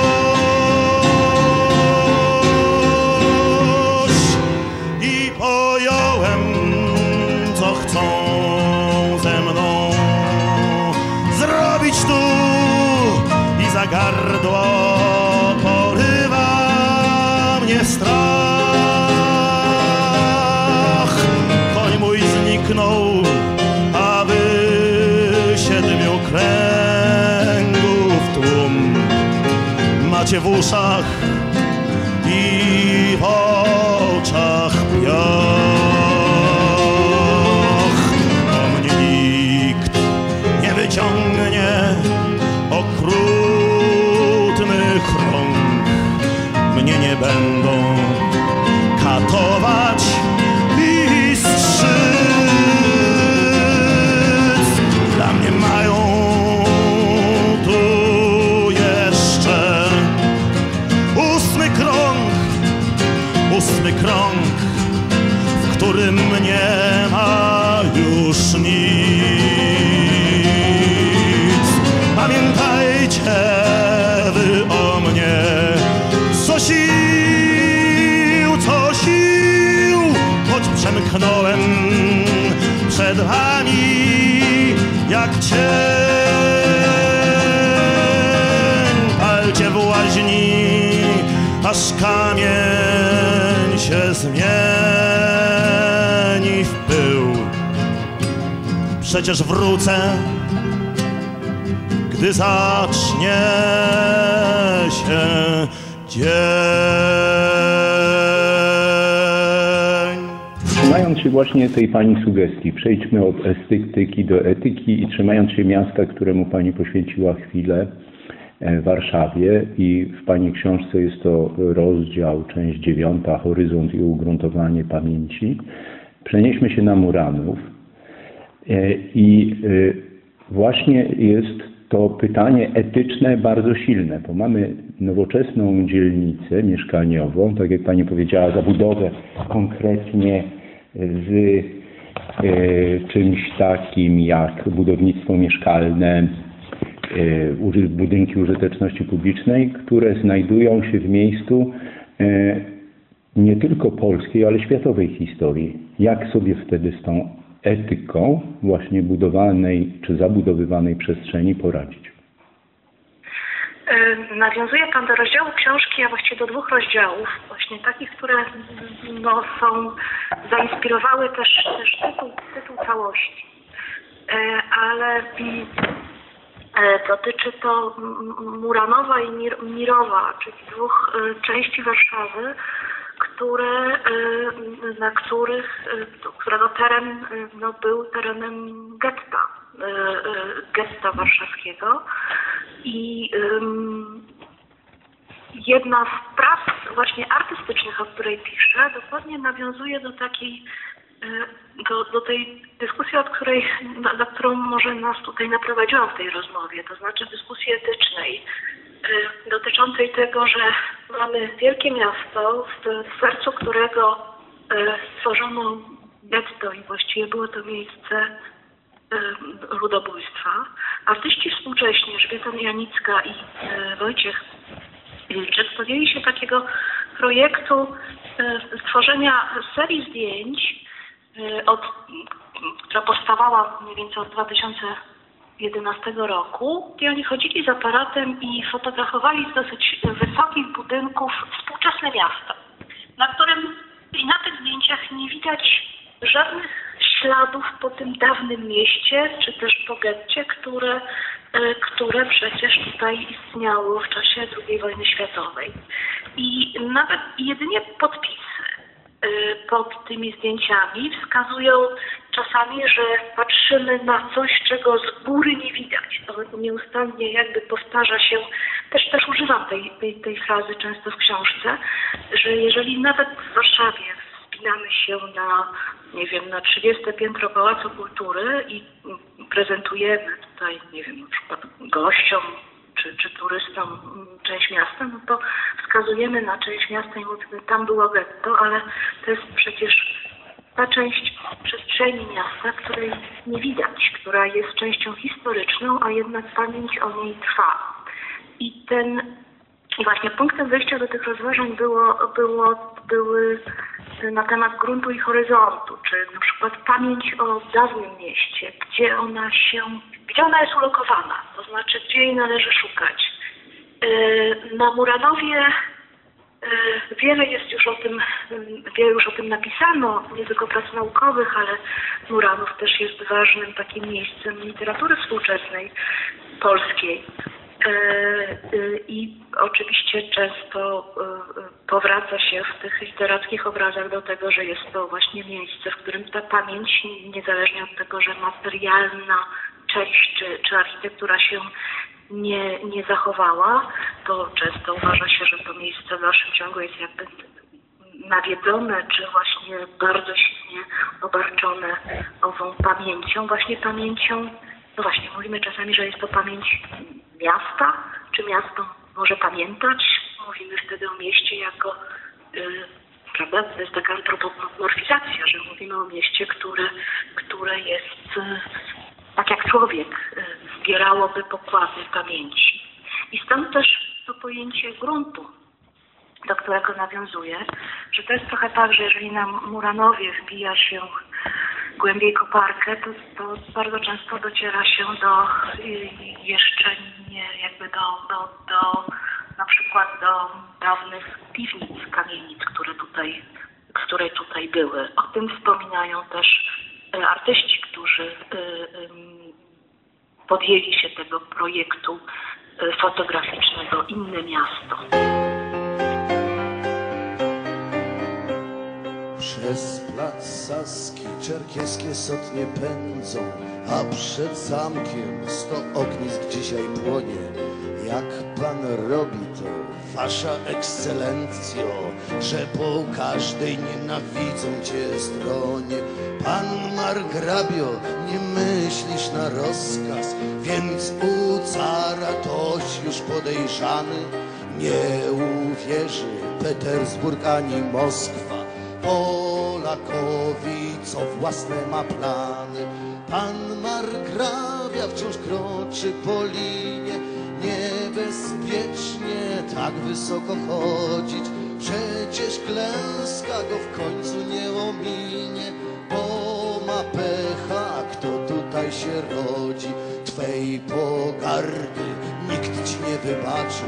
vos Przecież wrócę, gdy zacznie się dzień. Trzymając się właśnie tej Pani sugestii, przejdźmy od estetyki do etyki i trzymając się miasta, któremu Pani poświęciła chwilę, e, w Warszawie i w Pani książce jest to rozdział, część dziewiąta, horyzont i ugruntowanie pamięci. Przenieśmy się na Muranów i e, właśnie jest to pytanie etyczne bardzo silne, bo mamy nowoczesną dzielnicę mieszkaniową, tak jak Pani powiedziała, zabudowę konkretnie z e, czymś takim jak budownictwo mieszkalne, e, budynki użyteczności publicznej, które znajdują się w miejscu e, nie tylko polskiej, ale światowej historii. Jak sobie wtedy z tą etyką właśnie budowanej czy zabudowywanej przestrzeni poradzić? E, Nawiązuje Pan do rozdziału książki, a właściwie do dwóch rozdziałów, właśnie takich, które no, są, zainspirowały też, też tytuł, tytuł całości. E, Ale e, dotyczy to Muranowa i Mir- Mirowa, czyli dwóch części Warszawy, które, e, na których, e, którego teren e, no, był terenem getta, getta warszawskiego. I jedna z prac właśnie artystycznych, o której piszę, dokładnie nawiązuje do takiej, y, do, do tej dyskusji, od której, na, na którą może nas tutaj naprowadziłam w tej rozmowie, to znaczy dyskusji etycznej, y, dotyczącej tego, że mamy wielkie miasto, w, sercu którego y, stworzono getto i właściwie było to miejsce y, ludobójstwa. Artyści współcześni, Elżbieta Janicka i y, Wojciech Wilczek podjęli się takiego projektu stworzenia serii zdjęć, od, która powstawała mniej więcej od 2011 roku, gdzie oni chodzili z aparatem i fotografowali z dosyć wysokich budynków współczesne miasto, na którym i na tych zdjęciach nie widać żadnych śladów po tym dawnym mieście, czy też po getcie, które, e, które przecież tutaj istniało w czasie II wojny światowej. I nawet jedynie podpisy e, pod tymi zdjęciami wskazują czasami, że patrzymy na coś, czego z góry nie widać. To nieustannie jakby powtarza się, też, też używam tej, tej, tej frazy często w książce, że jeżeli nawet w Warszawie wspinamy się na, nie wiem, na 30 piętro Pałacu Kultury i prezentujemy tutaj, nie wiem, na przykład gościom czy, czy turystom część miasta, no to wskazujemy na część miasta i mówimy, tam było getto, ale to jest przecież ta część przestrzeni miasta, której nie widać, która jest częścią historyczną, a jednak pamięć o niej trwa. I ten i właśnie punktem wyjścia do tych rozważań było, było, były na temat gruntu i horyzontu, czy na przykład pamięć o dawnym mieście, gdzie ona się, gdzie ona jest ulokowana, to znaczy gdzie jej należy szukać. Yy, Na Muranowie wiele jest już o tym, yy, wiele już o tym napisano, nie tylko prac naukowych, ale Muranów też jest ważnym takim miejscem literatury współczesnej polskiej. E, I oczywiście często powraca się w tych literackich obrazach do tego, że jest to właśnie miejsce, w którym ta pamięć, niezależnie od tego, że materialna część czy, czy architektura się nie, nie zachowała, to często uważa się, że to miejsce w dalszym ciągu jest jakby nawiedzone, czy właśnie bardzo silnie obarczone ową pamięcią, właśnie pamięcią, no właśnie, mówimy czasami, że jest to pamięć miasta, czy miasto może pamiętać. Mówimy wtedy o mieście jako, y, prawda, to jest taka antropomorfizacja, że mówimy o mieście, które, które jest y, tak jak człowiek, y, zbierałoby pokłady pamięci. I stąd też to pojęcie gruntu, do którego nawiązuje, że to jest trochę tak, że jeżeli na Muranowie wbija się głębiej koparkę, to, to bardzo często dociera się do y, jeszcze nie, jakby do, do, do na przykład do dawnych piwnic, kamienic, które tutaj, które tutaj były. O tym wspominają też artyści, którzy y, ym, podjęli się tego projektu y, fotograficznego Inne Miasto. Przez plac Saski czerkieskie sotnie pędzą, a przed zamkiem sto ognisk dzisiaj płonie. Jak pan robi to, wasza ekscelencjo, że po każdej nienawidzą cię stronie. Pan margrabio, nie myślisz na rozkaz, więc u cara toś już podejrzany. Nie uwierzy Petersburg ani Moskwa. Polakowi, co własne ma plany. Pan margrawia wciąż kroczy po linie, niebezpiecznie tak wysoko chodzić. Przecież klęska go w końcu nie ominie, bo ma pecha, kto tutaj się rodzi. Twej pogardy nikt ci nie wybaczy.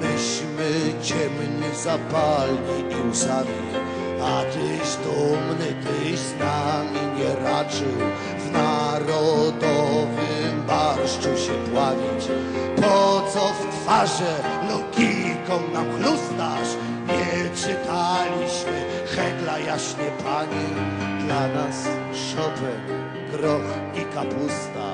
Myśmy ciemni zapalni i łzami, a tyś dumny, tyś z nami nie raczył w narodowym barszczu się pławić. Po co w twarze logiką nam chlustasz? Nie czytaliśmy Hegla jaśnie panie, dla nas Chopin, groch i kapusta.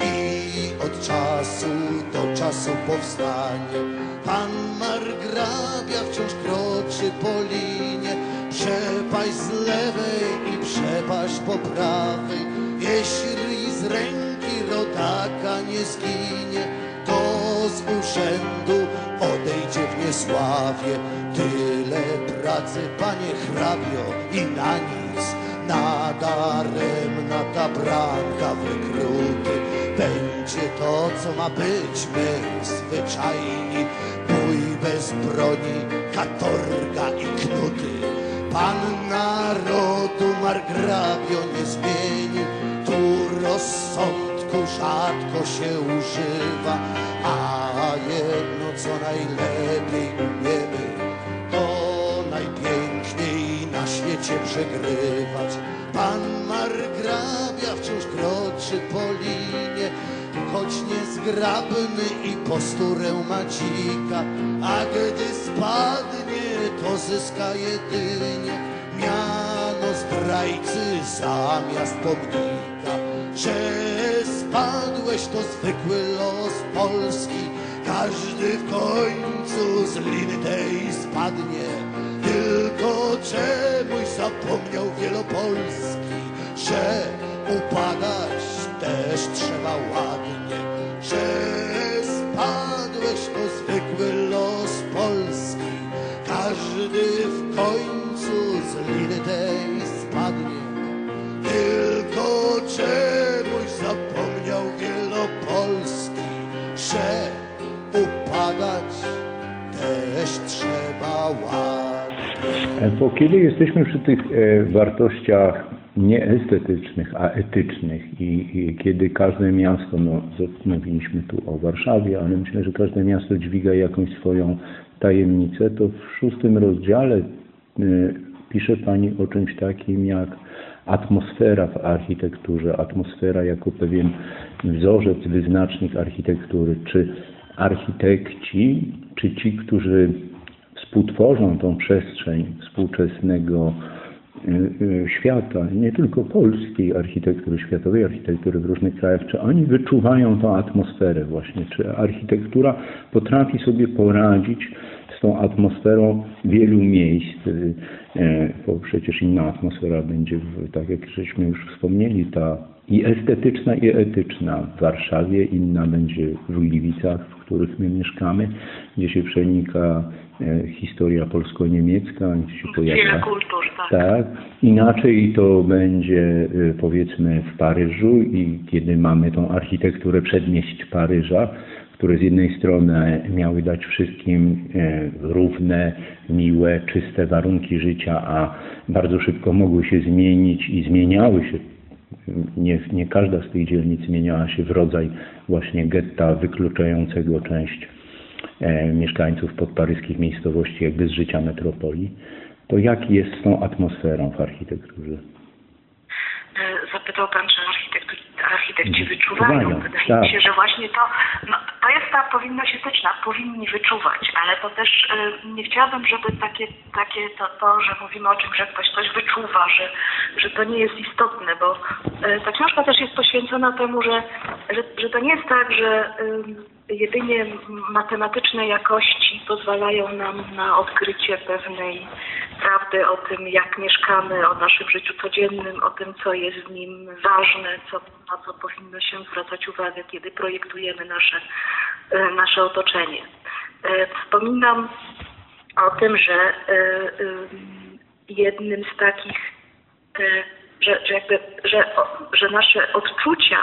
I od czasu do czasu powstanie Pan Margrabia wciąż kroczy po linie Przepaść z lewej i przepaść po prawej Jeśli z ręki rodaka nie zginie To z urzędu odejdzie w niesławie. Tyle pracy, panie hrabio, i na nic. Nadaremna ta branka wykruty. Będzie to, co ma być, my zwyczajni Bój bez broni, katorga i knuty. Pan narodu margrabio nie zmieni. Tu rozsądku rzadko się używa A jedno, co najlepiej umiemy To najpiękniej na świecie przegrywać. Pan margrabia wciąż kroczy po linie Choć niezgrabny i posturę ma dzika A gdy spadnie, to zyska jedynie Miano zdrajcy zamiast pomnika Że spadłeś, to zwykły los Polski. Każdy w końcu z liny tej spadnie. Tylko czemuś zapomniał Wielopolski, że upadać Bo kiedy jesteśmy przy tych e, wartościach nie estetycznych, a etycznych i, i kiedy każde miasto, no mówiliśmy tu o Warszawie, ale myślę, że każde miasto dźwiga jakąś swoją tajemnicę, to w szóstym rozdziale e, pisze Pani o czymś takim jak atmosfera w architekturze, atmosfera jako pewien wzorzec, wyznacznik architektury. Czy architekci, czy ci, którzy współtworzą tą przestrzeń współczesnego y, y, świata, nie tylko polskiej architektury, światowej architektury w różnych krajach, czy oni wyczuwają tą atmosferę właśnie, czy architektura potrafi sobie poradzić z tą atmosferą wielu miejsc, y, bo przecież inna atmosfera będzie, tak jak żeśmy już wspomnieli, ta i estetyczna, i etyczna. W Warszawie inna będzie w Gliwicach, których my mieszkamy, gdzie się przenika e, historia polsko-niemiecka, gdzie się Wiele pojawia kultur, tak. tak. Inaczej to będzie y, powiedzmy w Paryżu i kiedy mamy tą architekturę przedmieść Paryża, które z jednej strony miały dać wszystkim e, równe, miłe, czyste warunki życia, a bardzo szybko mogły się zmienić i zmieniały się. Nie, nie każda z tych dzielnic zmieniała się w rodzaj właśnie getta wykluczającego część e, mieszkańców podparyskich miejscowości jakby z życia metropolii, to jak jest z tą atmosferą w architekturze? E, Zapytał Pan, czy architekci, Mhm. wyczuwają. Wydaje tak. mi się, że właśnie to, no, to jest ta powinność etyczna, powinni wyczuwać, ale to też e, nie chciałabym, żeby takie, takie to, to, że mówimy o czymś, że ktoś coś wyczuwa, że, że to nie jest istotne, bo e, ta książka też jest poświęcona temu, że, że, że to nie jest tak, że ym, jedynie matematyczne jakości pozwalają nam na odkrycie pewnej prawdy o tym, jak mieszkamy, o naszym życiu codziennym, o tym, co jest w nim ważne, co, na co powinno się zwracać uwagę, kiedy projektujemy nasze, e, nasze otoczenie. E, Wspominam o tym, że e, ym, jednym z takich, że, że, jakby, że, że nasze odczucia,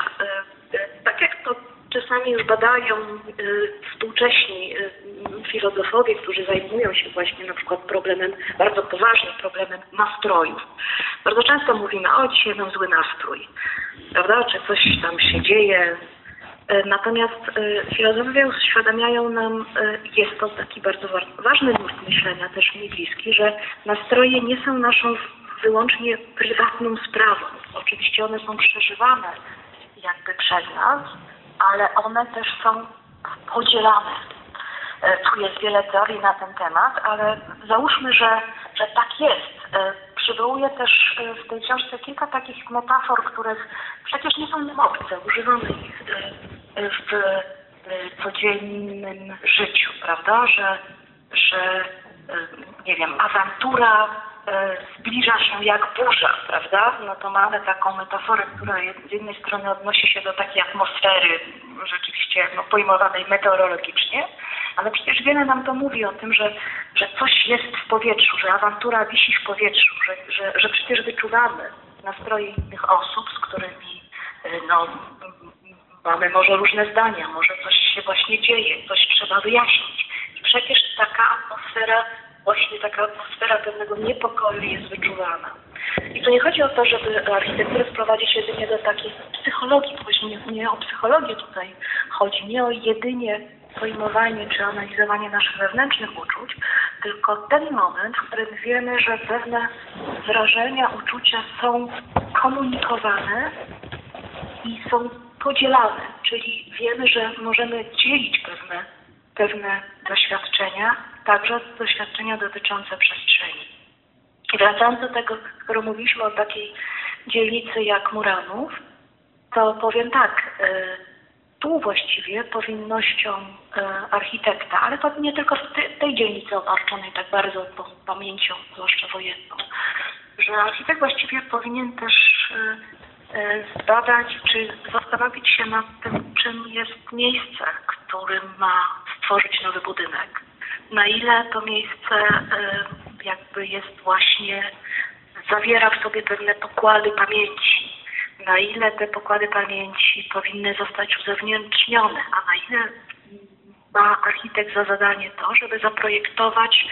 tak jak to czasami już badają e, współcześni e, filozofowie, którzy zajmują się właśnie na przykład problemem, bardzo poważnym problemem nastrojów. Bardzo często mówimy, o dzisiaj mam zły nastrój, prawda, czy coś tam się dzieje, E, Natomiast filozofowie uświadamiają nam, jest to taki bardzo wa- ważny nurt myślenia, też mi bliski, że nastroje nie są naszą wyłącznie prywatną sprawą. Oczywiście one są przeżywane jakby przez nas, ale one też są podzielane. E, Tu jest wiele teorii na ten temat, ale załóżmy, że, że tak jest. E, Przywołuję też e, w tej książce kilka takich metafor, które przecież nie są nam obce. Używamy ich w codziennym życiu, prawda? Że, że nie wiem, awantura zbliża się jak burza, prawda? No to mamy taką metaforę, która z jednej strony odnosi się do takiej atmosfery rzeczywiście no, pojmowanej meteorologicznie, ale przecież wiele nam to mówi o tym, że, że coś jest w powietrzu, że awantura wisi w powietrzu, że, że, że przecież wyczuwamy nastroje innych osób, z którymi y, no, mamy może różne zdania, może coś się właśnie dzieje, coś trzeba wyjaśnić. I przecież taka atmosfera, właśnie taka atmosfera pewnego niepokoju jest wyczuwana. I tu nie chodzi o to, żeby architekturę sprowadzić jedynie do takiej psychologii, właśnie nie, nie o psychologię tutaj chodzi, nie o jedynie pojmowanie czy analizowanie naszych wewnętrznych uczuć, tylko ten moment, w którym wiemy, że pewne wrażenia, uczucia są komunikowane i są podzielane, czyli wiemy, że możemy dzielić pewne, pewne doświadczenia, także doświadczenia dotyczące przestrzeni. Wracając do tego, skoro mówiliśmy o takiej dzielnicy jak Muranów, to powiem tak, y, tu właściwie powinnością y, architekta, ale to nie tylko w te- tej dzielnicy obarczonej tak bardzo pamięcią, zwłaszcza wojenną, że architekt właściwie powinien też y, zbadać, czy zastanowić się nad tym, czym jest miejsce, którym ma stworzyć nowy budynek. Na ile to miejsce y, jakby jest właśnie, zawiera w sobie pewne pokłady pamięci, na ile te pokłady pamięci powinny zostać uzewnętrznione, a na ile ma architekt za zadanie to, żeby zaprojektować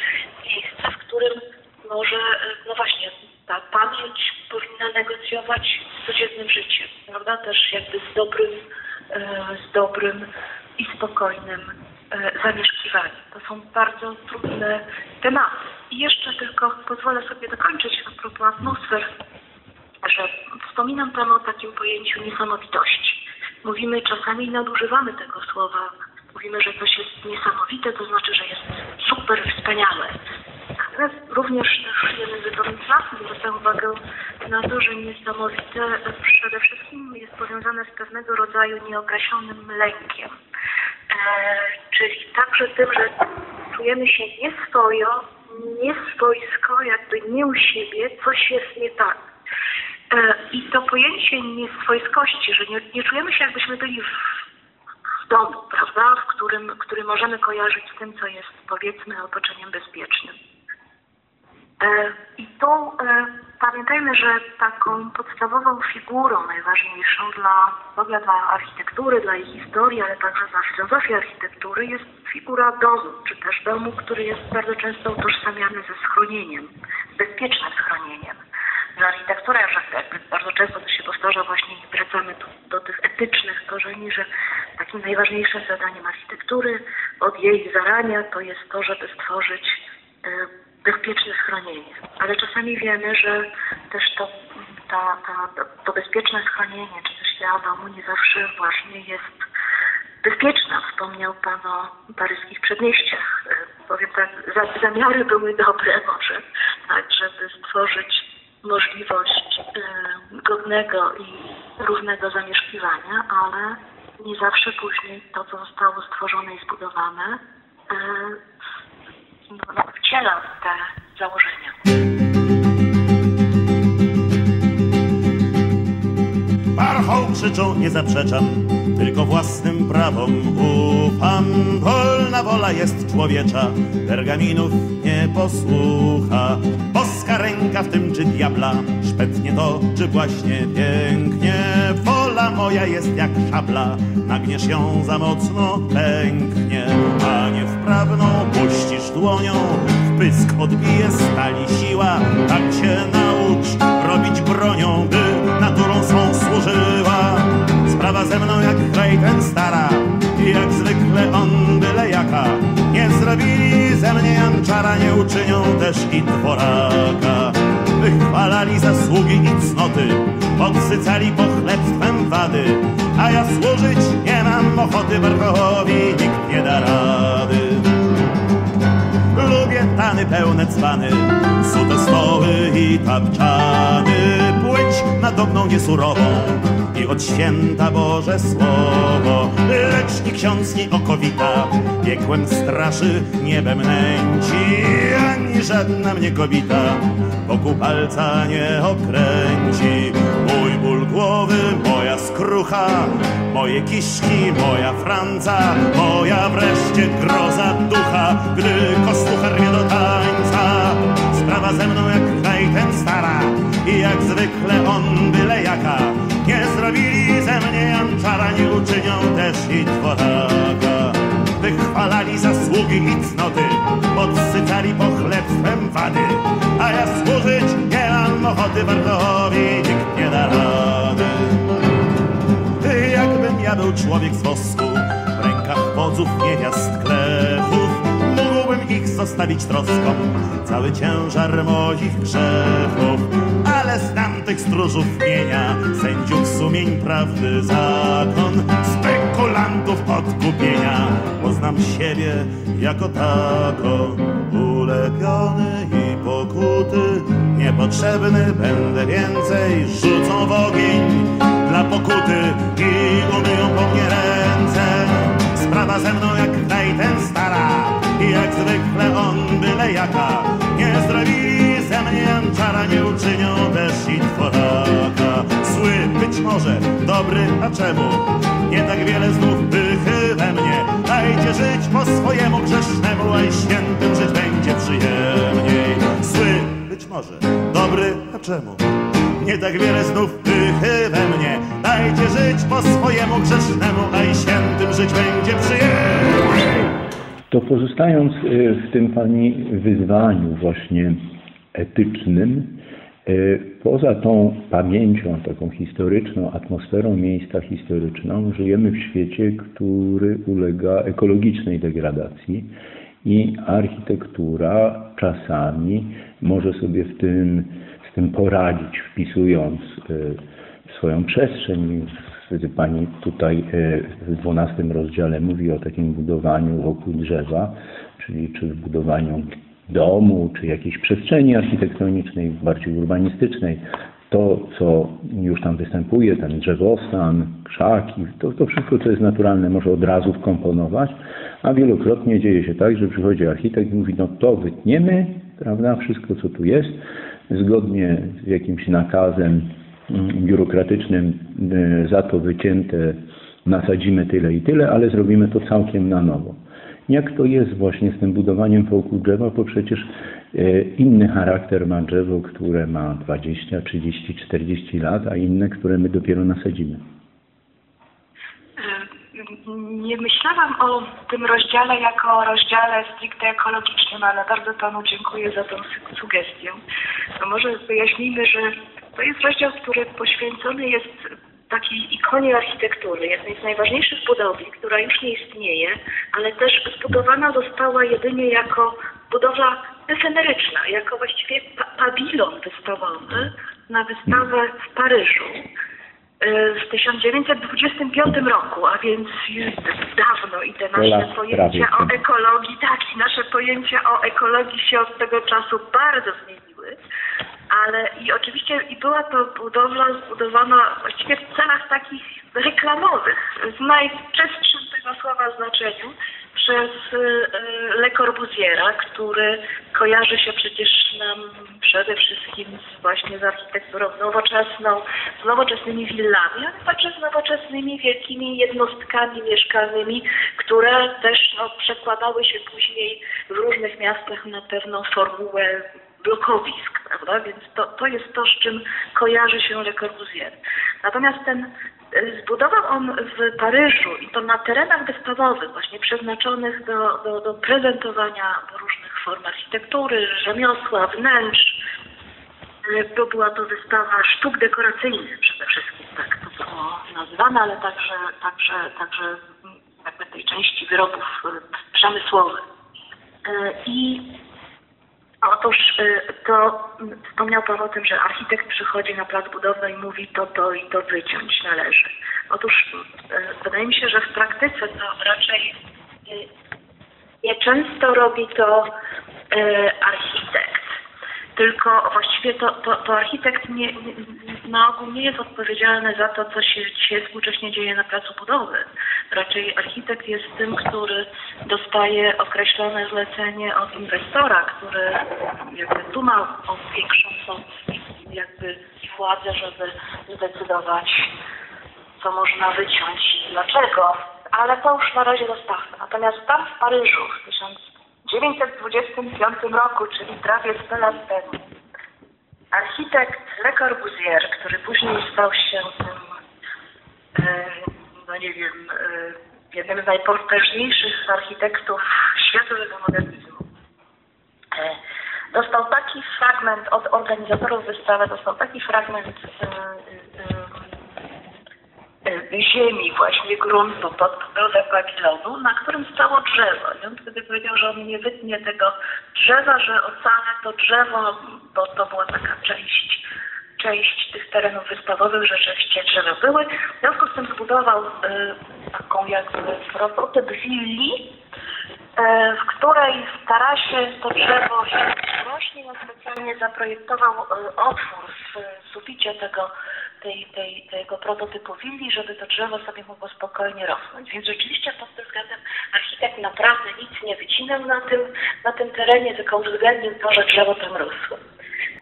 miejsce, w którym może, y, no właśnie, ta pamięć powinna negocjować z codziennym życiem, prawda? Też jakby z dobrym, e, z dobrym i spokojnym e, zamieszkiwaniem. To są bardzo trudne tematy. I jeszcze tylko pozwolę sobie dokończyć a propos atmosfer, że wspominam tam o takim pojęciu niesamowitości. Mówimy czasami nadużywamy tego słowa. Mówimy, że coś jest niesamowite, to znaczy, że jest super wspaniałe. Ale również też językowi klasy zwracają uwagę na to, że niesamowite przede wszystkim jest powiązane z pewnego rodzaju nieokreślonym lękiem. E, czyli także tym, że czujemy się nieswojo, nieswojsko, jakby nie u siebie, coś jest nie tak. E, I to pojęcie nieswojskości, że nie, nie czujemy się jakbyśmy byli w, domu, prawda, w którym, który możemy kojarzyć z tym, co jest powiedzmy otoczeniem bezpiecznym. E, I tu e, pamiętajmy, że taką podstawową figurą najważniejszą dla, w ogóle dla architektury, dla jej historii, ale także dla filozofii architektury jest figura domu, czy też domu, który jest bardzo często utożsamiany ze schronieniem, bezpiecznym schronieniem. Że architektura, że bardzo często to się powtarza właśnie i wracamy do, do tych etycznych korzeni, że takim najważniejszym zadaniem architektury od jej zarania to jest to, żeby stworzyć e, bezpieczne schronienie. Ale czasami wiemy, że też to, to bezpieczne schronienie, czy też idea domu nie zawsze właśnie jest bezpieczna. Wspomniał Pan o paryskich przedmieściach. E, Powiem tak, za, zamiary były dobre może, tak, żeby stworzyć możliwość e, godnego i równego zamieszkiwania, ale nie zawsze później to, co zostało stworzone i zbudowane, e, wciela te założenia. Parchą krzyczą, nie zaprzeczam, tylko własnym prawom ufam. Wolna wola jest człowiecza, pergaminów nie posłucha. Boska ręka w tym czy diabla, szpetnie to czy właśnie pięknie. Wola moja jest jak szabla, nagniesz ją za mocno pęknie. A nie wprawną puścisz dłonią, w pysk odbije stali siła. Tak cię naucz robić bronią, by Sprawa ze mną jak kraj ten stara. I jak zwykle on byle jaka. Nie zrobili ze mnie janczara Nie uczynią też i dworaka. Wychwalali zasługi i cnoty Podsycali pochlebstwem wady. A ja służyć nie mam ochoty Warchołowi nikt nie da rady. Lubię tany pełne cwany, sute stoły i tapczany, płeć nadobną niesurową i od święta Boże Słowo. Lecz ni ksiądz, ni okowita, piekłem straszy, niebem nęci, ani żadna mnie kobita wokół palca nie okręci. Głowy, moja skrucha, moje kiszki, moja franca, moja wreszcie groza ducha, gdy kostuchar mnie do tańca. Sprawa ze mną jak ten stara i jak zwykle on byle jaka. Nie zrobili ze mnie janczara, nie uczynią też i dworaka. Wychwalali zasługi i cnoty, podsycali pochlebstwem wady, a ja służyć nie mam ochoty wartowi, nikt nie da rady. Jakbym ja był człowiek z wosku, w rękach wodzów niewiast klechów, mógłbym ich zostawić troską, cały ciężar moich grzechów. Ale znam tych stróżów mienia, sędziów sumień prawdy zakon, spekulantów odkupienia, poznam siebie jako tako, ulepiony i pokuty, niepotrzebny będę więcej, rzucą w ogień dla pokuty i umyją po mnie ręce. Sprawa ze mną jak ten stara i jak zwykle on byle jaka. Nie zrobili janczara, nie uczynią też i. Zły być może, dobry, a czemu? Nie tak wiele znów pychy we mnie. Dajcie żyć po swojemu grzesznemu, a i świętym żyć będzie przyjemniej. Zły być może, dobry, a czemu? Nie tak wiele znów pychy we mnie Dajcie żyć po swojemu grzesznemu A i świętym żyć będzie przyjemniej To pozostając y, w tym Pani wyzwaniu właśnie etycznym, y, poza tą pamięcią, taką historyczną, atmosferą miejsca historyczną, żyjemy w świecie, który ulega ekologicznej degradacji i architektura czasami może sobie w tym, z tym poradzić, wpisując y, swoją przestrzeń. Pani tutaj y, w 12 rozdziale mówi o takim budowaniu wokół drzewa, czyli czy budowaniu domu, czy jakiejś przestrzeni architektonicznej, bardziej urbanistycznej. To, co już tam występuje, ten drzewostan, krzaki, to, to wszystko, co jest naturalne, może od razu wkomponować, a wielokrotnie dzieje się tak, że przychodzi architekt i mówi, no to wytniemy, prawda, wszystko, co tu jest, zgodnie z jakimś nakazem mm, biurokratycznym y, za to wycięte nasadzimy tyle i tyle, ale zrobimy to całkiem na nowo. Jak to jest właśnie z tym budowaniem wokół drzewa, bo przecież e, inny charakter ma drzewo, które ma 20, 30, 40 lat, a inne, które my dopiero nasadzimy. Nie myślałam o tym rozdziale jako o rozdziale stricte ekologicznym, ale bardzo Panu dziękuję za tą su- sugestię. To może wyjaśnijmy, że to jest rozdział, który poświęcony jest takiej ikonie architektury, jednej z najważniejszych budowli, która już nie istnieje, ale też zbudowana została jedynie jako budowla efemeryczna, jako właściwie pa pawilon wystawowy na wystawę w Paryżu w 1925 roku, a więc już dawno i te nasze pojęcia o ekologii, tak, i nasze pojęcia o ekologii się od tego czasu bardzo zmieniły. Ale i oczywiście i była to budowla zbudowana właściwie w celach takich reklamowych, w najczystszym tego słowa znaczeniu, przez y, Le Corbusiera, który kojarzy się przecież nam przede wszystkim z, właśnie z architekturą nowoczesną, z nowoczesnymi willami, ale także z nowoczesnymi wielkimi jednostkami mieszkalnymi, które też no, przekładały się później w różnych miastach na pewną formułę blokowisk, prawda? Więc to, to jest to, z czym kojarzy się Le Corbusier. Natomiast ten y, zbudował on w Paryżu i to na terenach wystawowych, właśnie przeznaczonych do, do, do prezentowania różnych form architektury, rzemiosła, wnętrz. Y, To była to wystawa sztuk dekoracyjnych przede wszystkim, tak to było nazywane, ale także, także, także jakby tej części wyrobów y, przemysłowych. I Otóż y, to wspomniał Pan o tym, że architekt przychodzi na plac budowy i mówi to, to i to wyciąć należy. Otóż y, wydaje mi się, że w praktyce to raczej y, nieczęsto robi to architekt. Tylko właściwie to, to, to architekt nie, nie, na ogół nie jest odpowiedzialny za to, co się dzisiaj współcześnie dzieje na placu budowy. Raczej architekt jest tym, który dostaje określone zlecenie od inwestora, który jakby tu ma większą jakby władzę, żeby zdecydować, co można wyciąć i dlaczego. Ale to już na razie zostawmy. Natomiast tam w Paryżu w 1925 roku, czyli prawie 100 lat temu, architekt Le Corbusier, który później stał się tym, e, no nie wiem, e, jednym z najpotężniejszych architektów światowego modernizmu, e, dostał taki fragment od organizatorów wystawy, dostał taki fragment ziemi, właśnie gruntu pod budowę pawilonu, na którym stało drzewo. I on wtedy powiedział, że on nie wytnie tego drzewa, że ocalę to drzewo, bo to była taka część, część tych terenów wystawowych, że rzeczywiście drzewa były. W związku z tym zbudował e, taką jakby prototyp willi, e, w której w tarasie to drzewo się rośnie. On specjalnie zaprojektował e, otwór w suficie tego, tej, tej, tego prototypu willi, żeby to drzewo sobie mogło spokojnie rosnąć. Więc rzeczywiście pod tym względem architekt naprawdę nic nie wycinał na tym, na tym terenie, tylko uwzględnił to, że drzewo tam rosło.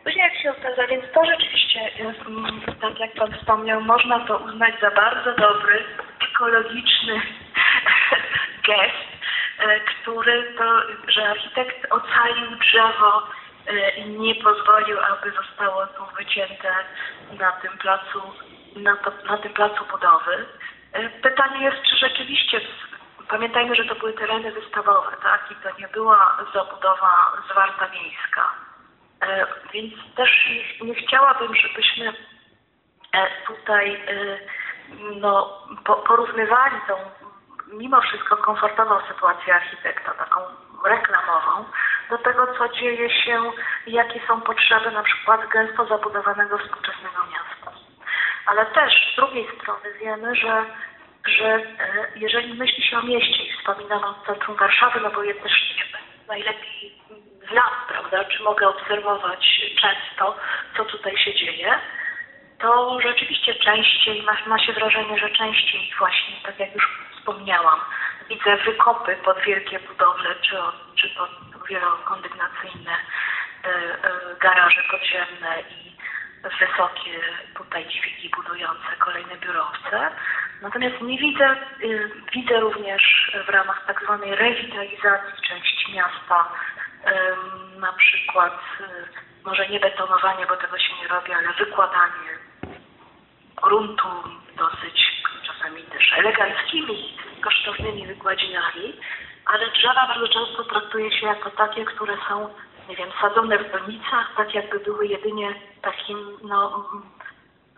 Później jak się okazało, więc to rzeczywiście, mm, tak jak Pan wspomniał, można to uznać za bardzo dobry, ekologiczny [LAUGHS] gest, e, który to, że architekt ocalił drzewo nie pozwolił, aby zostało tu wycięte na tym placu, na, to, na tym placu budowy. E, Pytanie jest, czy rzeczywiście, pamiętajmy, że to były tereny wystawowe, tak, i to nie była zabudowa zwarta miejska. E, Więc też nie, nie chciałabym, żebyśmy e, tutaj e, no, po, porównywali tą mimo wszystko komfortową sytuację architekta, taką reklamową, do tego, co dzieje się i jakie są potrzeby na przykład gęsto zabudowanego współczesnego miasta. Ale też z drugiej strony wiemy, że, że e, jeżeli myśli się o mieście i wspominam o centrum Warszawy, no bo je też najlepiej znam, prawda, czy mogę obserwować często, co tutaj się dzieje, to rzeczywiście częściej, ma, ma się wrażenie, że częściej właśnie, tak jak już wspomniałam, widzę wykopy pod wielkie budowle, czy, czy pod wielokondygnacyjne e, e, garaże podziemne i wysokie tutaj dźwigi budujące kolejne biurowce. Natomiast nie widzę, y, widzę również w ramach tak zwanej rewitalizacji części miasta ym, na przykład y, może nie betonowanie, bo tego się nie robi, ale wykładanie gruntu dosyć czasami też eleganckimi, kosztownymi wykładzinami, ale drzewa bardzo często traktuje się jako takie, które są, nie wiem, sadzone w donicach, tak jakby były jedynie takim, no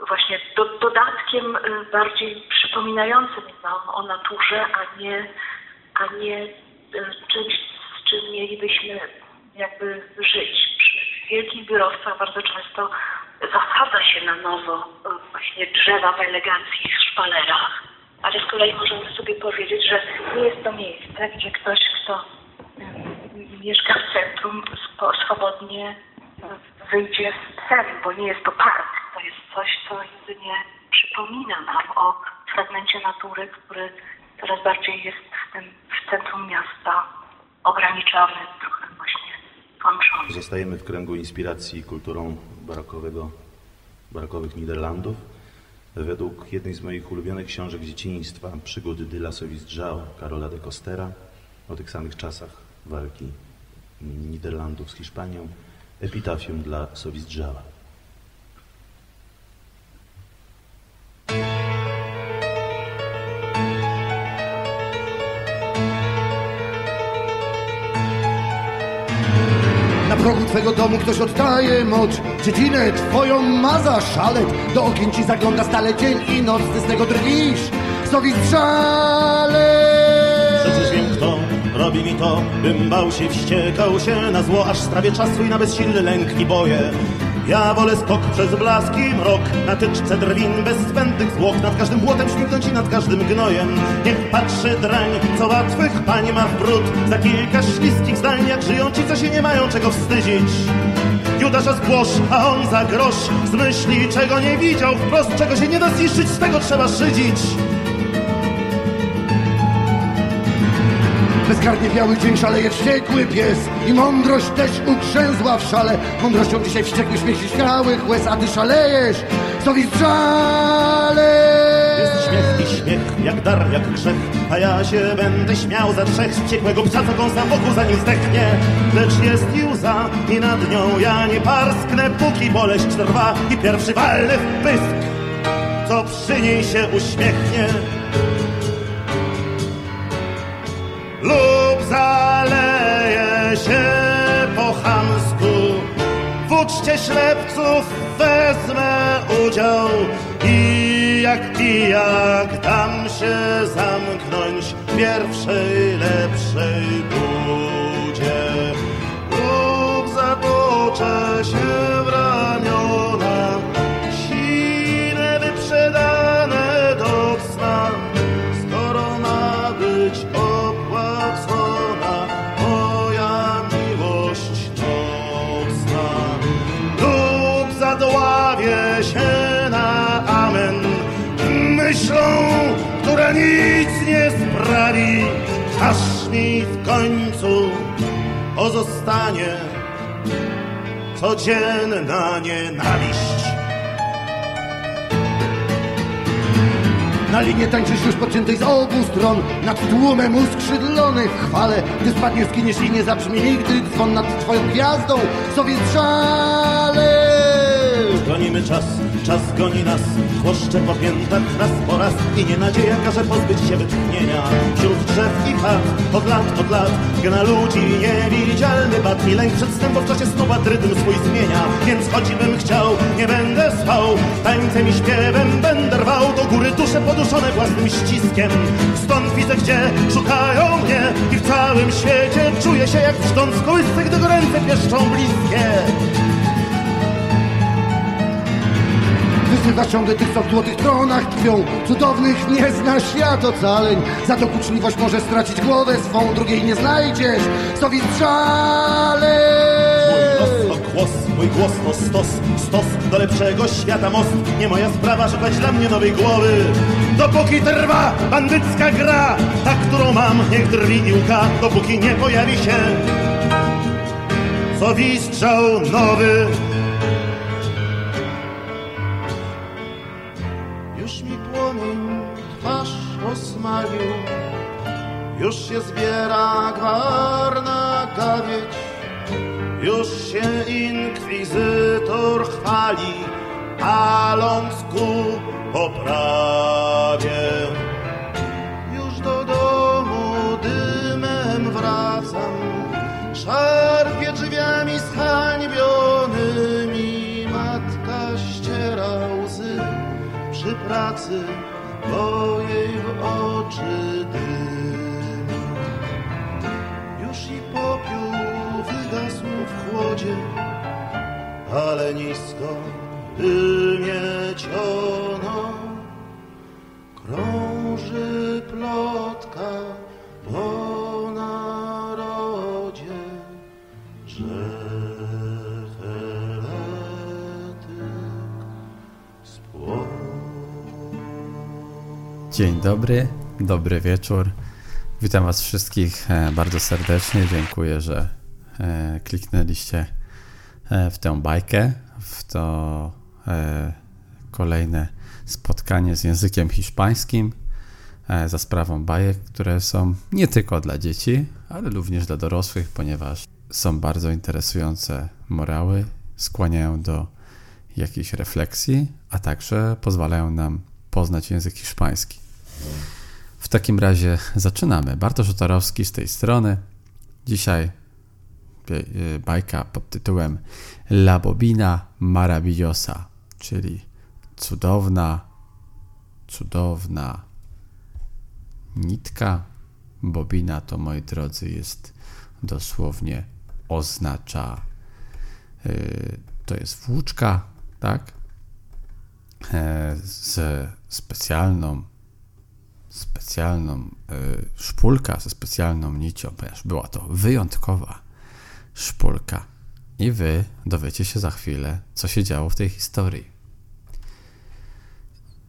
właśnie do, dodatkiem y, bardziej przypominającym nam o naturze, a nie, a nie y, czymś, z czym mielibyśmy jakby żyć. Przy wielkich biurowcach bardzo często zasadza się na nowo y, właśnie drzewa w elegancji w szpalerach, ale z kolei możemy sobie powiedzieć, że nie jest to miejsce, gdzie ktoś, kto mieszka w centrum, swobodnie wyjdzie z psem, bo nie jest to park. To jest coś, co jedynie przypomina nam o fragmencie natury, który coraz bardziej jest w tym w centrum miasta ograniczony, trochę właśnie włączony. Zostajemy w kręgu inspiracji kulturą barokowego, barokowych Niderlandów. Według jednej z moich ulubionych książek dzieciństwa, Przygody Dyla Sowizdrzał Karola de Costera, o tych samych czasach walki Niderlandów z Hiszpanią, epitafium dla Sowizdrzała. Twego domu ktoś oddaje moc. Dziedzinę twoją ma za szalet. Do okien ci zagląda stale dzień i noc Ty z tego drwisz. Sowi strzale Przecież wiem kto robi mi to, bym bał się, wściekał się na zło, aż strawię czas swój na bezsilny lęk i boję. Ja wolę skok przez blask i mrok, na tyczce drwin bez zbędnych zwłok, nad każdym błotem śmignąć i nad każdym gnojem. Niech patrzy drań, co łatwych pań ma w brud, za kilka śliskich zdań, jak żyją ci, co się nie mają czego wstydzić. Judasza zgłosz, a on za grosz zmyśli, czego nie widział wprost, czego się nie da zniszczyć, z tego trzeba szydzić. Bezkarnie biały dzień szaleje wściekły pies. I mądrość też ugrzęzła w szale. Mądrością dzisiaj wściekły śmiech się śmiałych łez A ty szalejesz, co widz żale Jest śmiech i śmiech, jak dar, jak grzech. A ja się będę śmiał za trzech wściekłego psa Co kąsa wokół zanim zdechnie. Lecz jest i łza i nad nią ja nie parsknę Póki boleść trwa. I pierwszy walny w pysk Co przy niej się uśmiechnie uczcie ślepców wezmę udział i jak pijak dam się zamknąć w pierwszej lepszej budzie. Lub zatoczę się w nic nie sprawi, aż mi w końcu pozostanie codzienna nienawiść. Na linię tańczysz już podciętej z obu stron Nad tłumem uskrzydlonych chwale. Gdy spadnie, skiniesz i nie zabrzmi nigdy dzwon nad twoją gwiazdą. Sowiec szale Gonimy czas, czas goni nas. Chłoszcze po piętach raz po raz I nie nadzieja każe pozbyć się wytchnienia. Wśród drzew i chat, od lat, od lat Gna ludzi niewidzialny bat I lęk przed snem, bo w czasie snu bat rytm swój zmienia. Więc choćbym chciał, nie będę spał. Tańcem i śpiewem będę rwał. Do góry dusze poduszone własnym ściskiem. Stąd widzę, gdzie szukają mnie. I w całym świecie czuję się jak szcząc kołysce Gdy go ręce pieszczą bliskie Wyzywa ciągle tych, co w złotych tronach tkwią Cudownych nie zna świat ocaleń Za to kuczliwość może stracić głowę swą Drugiej nie znajdziesz, Sowiec szale Mój głos mój głos to stos, stos do lepszego świata most. Nie moja sprawa szukać dla mnie nowej głowy. Dopóki trwa bandycka gra, ta, którą mam, niech drwi i łka, dopóki nie pojawi się sowistrzał nowy. Osmalił, już się zbiera gwar na gawieć. Już się inkwizytor chwali, paląc ku poprawie. Już do domu dymem wracam, szarpie drzwiami zhańbionymi. Matka ściera łzy przy pracy, bo jej w oczy dym. Już i popiół wygasł w chłodzie, ale nisko wymieciono krąży Dzień dobry, dobry wieczór. Witam Was wszystkich e, bardzo serdecznie. Dziękuję, że e, kliknęliście e, w tę bajkę, w to kolejne spotkanie z językiem hiszpańskim za sprawą bajek, które są nie tylko dla dzieci, ale również dla dorosłych, ponieważ są bardzo interesujące morały, skłaniają do jakiejś refleksji, a także pozwalają nam poznać język hiszpański. W takim razie zaczynamy. Bartosz Otarowski z tej strony. Dzisiaj e, bajka pod tytułem La Bobina Maravillosa, czyli cudowna, cudowna nitka, Bobina to, moi drodzy, jest dosłownie oznacza, yy, to jest włóczka, tak? E, z specjalną, specjalną yy, szpulka, ze specjalną nicią, ponieważ była to wyjątkowa szpulka. I wy dowiecie się za chwilę, co się działo w tej historii.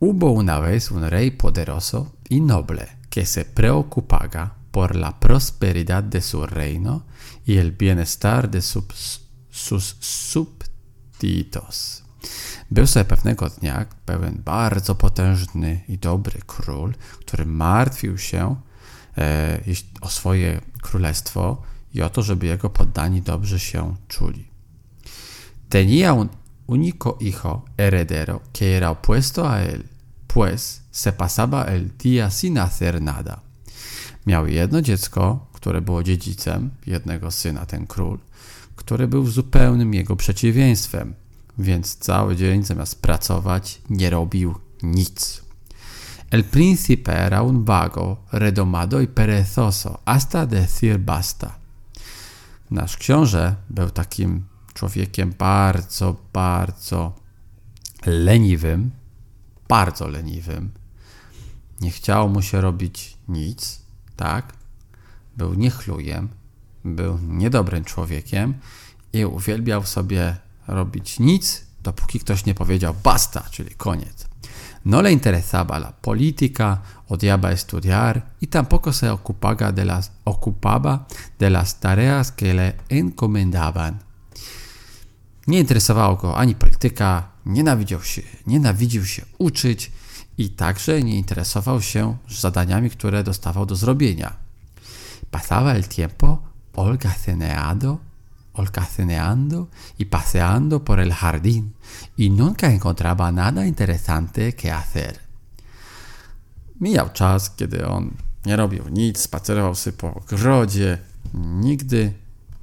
Hubo una vez un rey poderoso y noble que se preocupaba por la prosperidad de su reino y el bienestar de sus, sus subditos. Był sobie pewnego dnia pewien bardzo potężny i dobry król, który martwił się e, o swoje królestwo i o to, żeby jego poddani dobrze się czuli. Tenía un único hijo heredero que era opuesto a él, pues se pasaba el día sin hacer nada. Miał jedno dziecko, które było dziedzicem, jednego syna, ten król, który był zupełnym jego przeciwieństwem, więc cały dzień zamiast pracować nie robił nic. El príncipe era un vago, redomado y perezoso, hasta decir basta. Nasz książę był takim człowiekiem bardzo, bardzo leniwym, bardzo leniwym. Nie chciało mu się robić nic, tak? Był niechlujem, był niedobrym człowiekiem i uwielbiał sobie robić nic, dopóki ktoś nie powiedział basta, czyli koniec. No le interesaba la política, odiaba estudiar y tampoco se ocupaba de las, ocupaba de las tareas que le encomendaban. Nie interesowało go ani polityka, nienawidził się, nienawidził się uczyć i także nie interesował się zadaniami, które dostawał do zrobienia. Pasaba el tiempo holgazaneado, holgazaneando y paseando por el jardín y nunca encontraba nada interesante que hacer. Mijał czas, kiedy on nie robił nic, spacerował sobie po ogrodzie, nigdy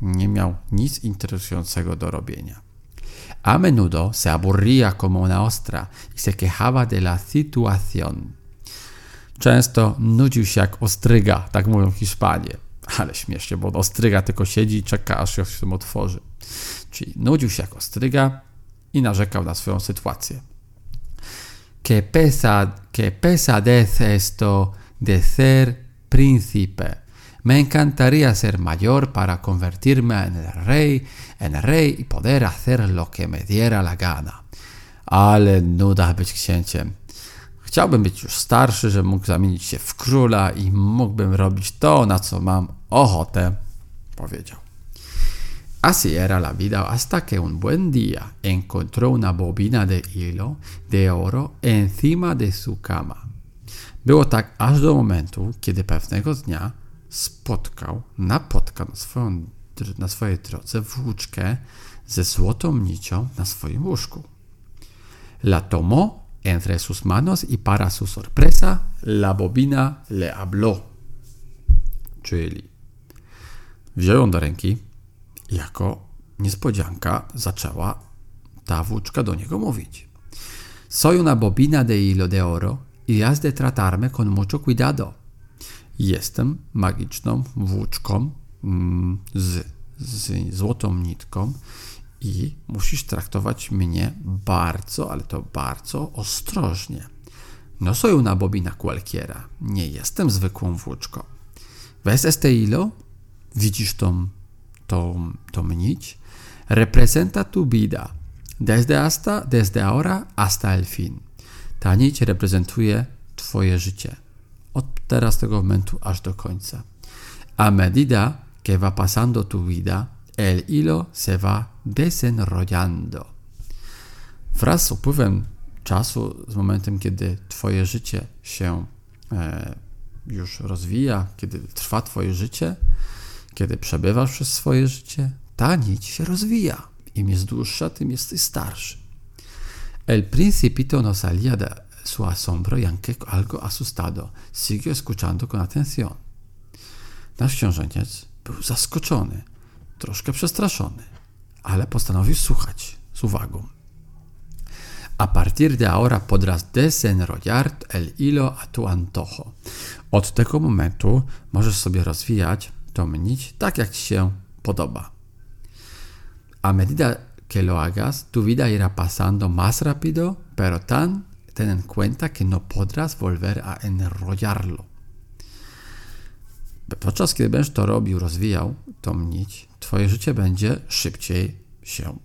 nie miał nic interesującego do robienia. A menudo se aburría como una ostra y se quejaba de la situación. Często nudził się jak ostryga, tak mówią Hiszpanie. Ale śmiesznie, bo ostryga tylko siedzi i czeka, aż się tym otworzy. Czyli nudził się jak ostryga i narzekał na swoją sytuację. Que, pesa, que pesadez esto de ser príncipe. Me encantaría ser mayor para convertirme en el rey, en el rey y poder hacer lo que me diera la gana. Ale nuda być księciem. Chciałbym być już starszy, że mógł zamienić się w króla i mógłbym robić to, na co mam ochotę, powiedział. Así era la vida hasta que un buen día encontró una bobina de hilo de oro encima de su cama. Było tak aż do momentu, kiedy pewnego dnia spotkał, napotkał na, swoją, na swojej drodze włóczkę ze złotą nicią na swoim łóżku. La tomó entre sus manos y para su sorpresa la bobina le habló. Czyli wziął ją do ręki i jako niespodzianka zaczęła ta włóczka do niego mówić. Soy una bobina de hilo de oro y has de tratarme con mucho cuidado. Jestem magiczną włóczką mm, z, z złotą nitką i musisz traktować mnie bardzo, ale to bardzo ostrożnie. No soy una bobina cualquiera. Nie jestem zwykłą włóczką. ¿Ves este hilo? Widzisz tą, tą, tą nić? Representa tu vida. Desde, hasta, desde ahora hasta el fin. Ta nić reprezentuje Twoje życie. Od teraz tego momentu aż do końca. A medida que va pasando tu vida, el hilo se va desenrollando. Wraz z upływem czasu, z momentem, kiedy Twoje życie się e, już rozwija, kiedy trwa Twoje życie, kiedy przebywasz przez swoje życie, ta nić się rozwija. Im jest dłuższa, tym jesteś starszy. El principito no salía de su asombro y aunque algo asustado, siguió escuchando con atención. Nasz książęciec był zaskoczony, troszkę przestraszony, ale postanowił słuchać z uwagą. A partir de ahora podrás desenrollar el hilo a tu antojo. Od tego momentu możesz sobie rozwijać tą nić tak, jak się podoba. A medida que lo hagas, tu vida irá pasando más rápido, pero tan ten en cuenta que no podrás volver a enrollarlo. Podczas kiedy będziesz to robił, rozwijał tą nić, twoje życie będzie szybciej się,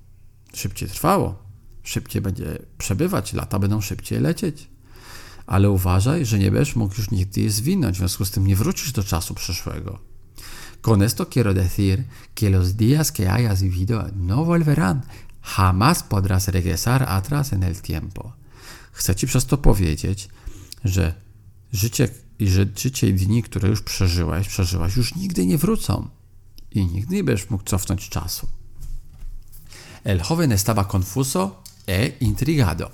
szybciej trwało, szybciej będzie przebywać, lata będą szybciej lecieć. Ale uważaj, że nie będziesz mógł już nigdy je zwinąć, w związku z tym nie wrócisz do czasu przyszłego. Con esto quiero decir que los días que hayas vivido no volverán. Jamás podrás regresar atrás en el tiempo. Chcę ci przez to powiedzieć, że życie że życie i dni, które już przeżyłeś, przeżyłaś, już nigdy nie wrócą. I nigdy nie będziesz mógł cofnąć czasu. El joven estaba confuso e intrigado.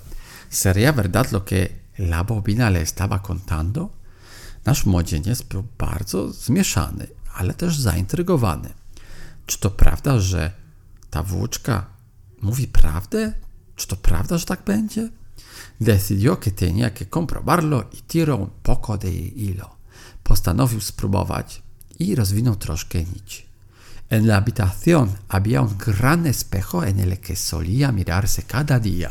¿Sería verdad lo que la bobina le estaba contando? Nasz młodzieniec był bardzo zmieszany, ale też zaintrygowany. Czy to prawda, że ta włóczka mówi prawdę? Czy to prawda, że tak będzie? Decidió que tenía que comprobarlo y tiró un poco de hilo. Postanowił spróbować i rozwinął troszkę nici. En la habitación había un gran espejo en el que solía mirarse cada día.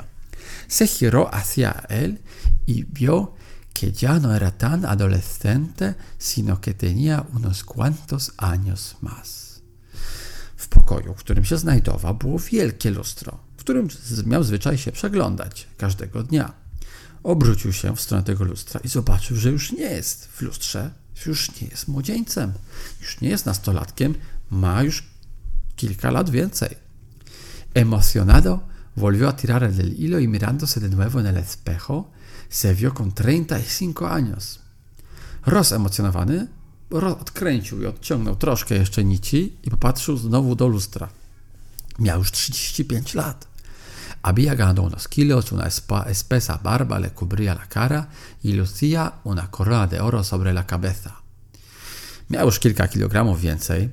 Se giró hacia él y vio que ya no era tan adolescente, sino que tenía unos cuantos años más. W pokoju, w którym się znajdował, było wielkie lustro, w którym miał zwyczaj się przeglądać każdego dnia. Obrócił się w stronę tego lustra i zobaczył, że już nie jest w lustrze, już nie jest młodzieńcem, już nie jest nastolatkiem, ma już kilka lat więcej. Emocionado, volvió a tirar el hilo y mirándose de nuevo en el espejo, se vio con 35 años. Rozemocjonowany, odkręcił i odciągnął troszkę jeszcze nici i popatrzył znowu do lustra. Miał już 35 lat. Había ganado unos kilos, una espesa barba le cubría la cara y lucía una corona de oro sobre la cabeza. Miał już kilka kilogramów więcej.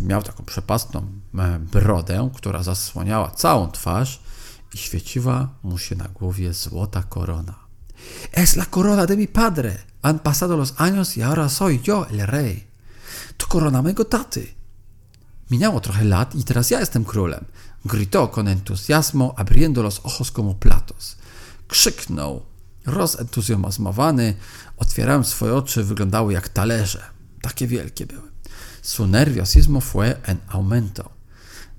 Miał taką przepastną brodę, która zasłaniała całą twarz i świeciła mu się na głowie złota korona. Es la corona de mi padre. Han pasado los años y ahora soy yo el rey. To korona mego taty. Minęło trochę lat i teraz ja jestem królem. Gritó con entusiasmo, abriendo los ojos como platos. Krzyknął, rozentuzjazmowany, otwierając swoje oczy, wyglądały jak talerze. Takie wielkie były. Su nerviosismo fue en aumento.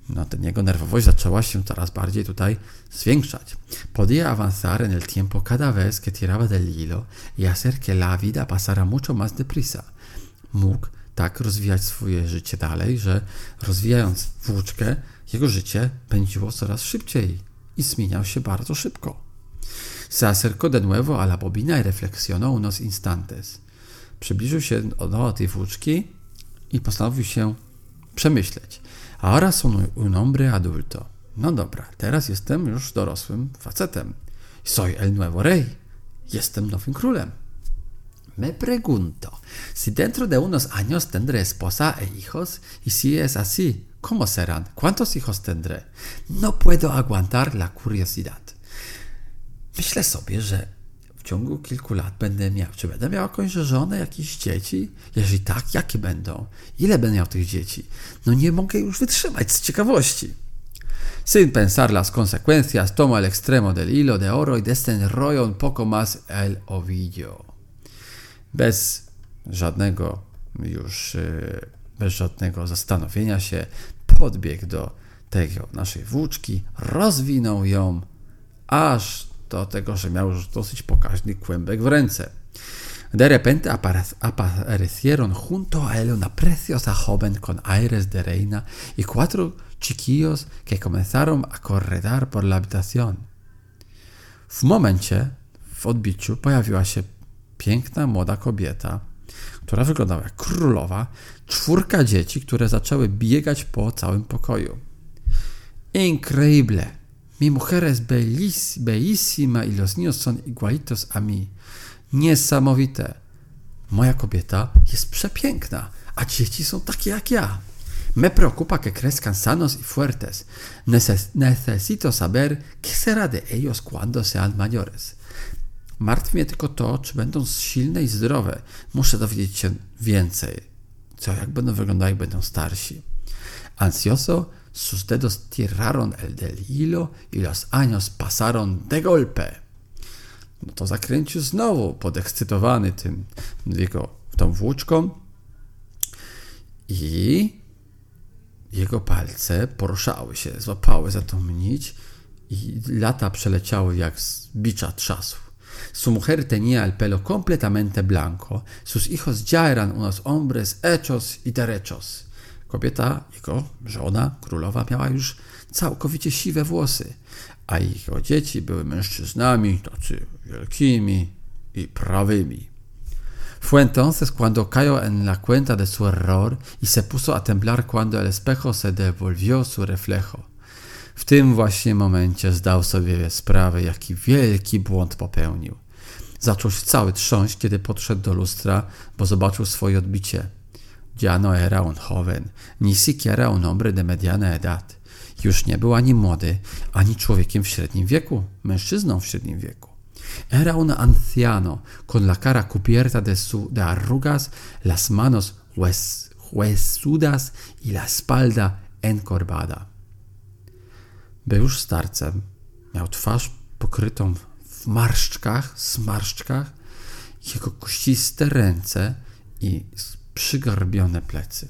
No, ten jego nerwowość zaczęła się coraz bardziej tutaj zwiększać. Podía avanzar en el tiempo cada vez que tiraba del hilo y hacer que la vida pasara mucho más deprisa. Mógł tak rozwijać swoje życie dalej, że rozwijając włóczkę, jego życie pędziło coraz szybciej i zmieniał się bardzo szybko. Se acercó de nuevo a la bobina y reflexionó unos instantes. Przybliżył się do tej włóczki i postanowił się przemyśleć. Ahora son un hombre adulto. No dobra, teraz jestem już dorosłym facetem. Soy el nuevo rey. Jestem nowym królem. Me pregunto, si dentro de unos años tendré esposa e hijos, y si es así, ¿cómo serán? ¿Cuántos hijos tendré? No puedo aguantar la curiosidad. Myślę sobie, że ciągu kilku lat będę miał, czy będę miał jakąś żonę, jakieś dzieci? Jeżeli tak, jakie będą? Ile będę miał tych dzieci? No nie mogę już wytrzymać z ciekawości. Sin pensar las consecuencias, toma el extremo del hilo de oro y desenrolla un poco más el ovillo. Bez żadnego już, bez żadnego zastanowienia się, podbiegł do tego naszej włóczki, rozwinął ją, aż do tego, że miał już dosyć pokaźny kłębek w ręce. De repente aparecieron junto a él una preciosa joven con aires de reina y cuatro chiquillos que comenzaron a corredar por la habitación. W momencie, w odbiciu, pojawiła się piękna młoda kobieta, która wyglądała jak królowa, czwórka dzieci, które zaczęły biegać po całym pokoju. Increíble! Mi mujer es bellísima y los niños son igualitos a mí. Niesamowite. Moja kobieta jest przepiękna, a dzieci są takie jak ja. Me preocupa que crezcan sanos y fuertes. Neces necesito saber qué será de ellos cuando sean mayores. Martwi mnie tylko to, czy będą silne i zdrowe. Muszę dowiedzieć się więcej. Co, jak będą wyglądać, jak będą starsi. Ansioso, sus dedos tiraron el del hilo y los años pasaron de golpe. No to zakręcił znowu, podekscytowany tym jego, tą włóczką i jego palce poruszały się, złapały za tą nić i lata przeleciały jak z bicza trzasu. Su mujer tenía el pelo completamente blanco, sus hijos ya eran unos hombres hechos y derechos. Kobieta, jego żona, królowa, miała już całkowicie siwe włosy, a jego dzieci były mężczyznami, tacy wielkimi i prawymi. Fue entonces cuando cayó en la cuenta de su error y se puso a temblar cuando el espejo se devolvió su reflejo. W tym właśnie momencie zdał sobie sprawę, jaki wielki błąd popełnił. Zaczął się cały trząść, kiedy podszedł do lustra, bo zobaczył swoje odbicie. Ya no era un joven, ni siquiera un hombre de mediana edad. Już nie był ani młody, ani człowiekiem w średnim wieku, mężczyzną w średnim wieku. Era un anciano, con la cara cubierta de, su, de arrugas, las manos hues, huesudas y la espalda encorvada. Był już starcem. Miał twarz pokrytą w marszczkach, zmarszczkach, jego kościste ręce i przygarbione plecy.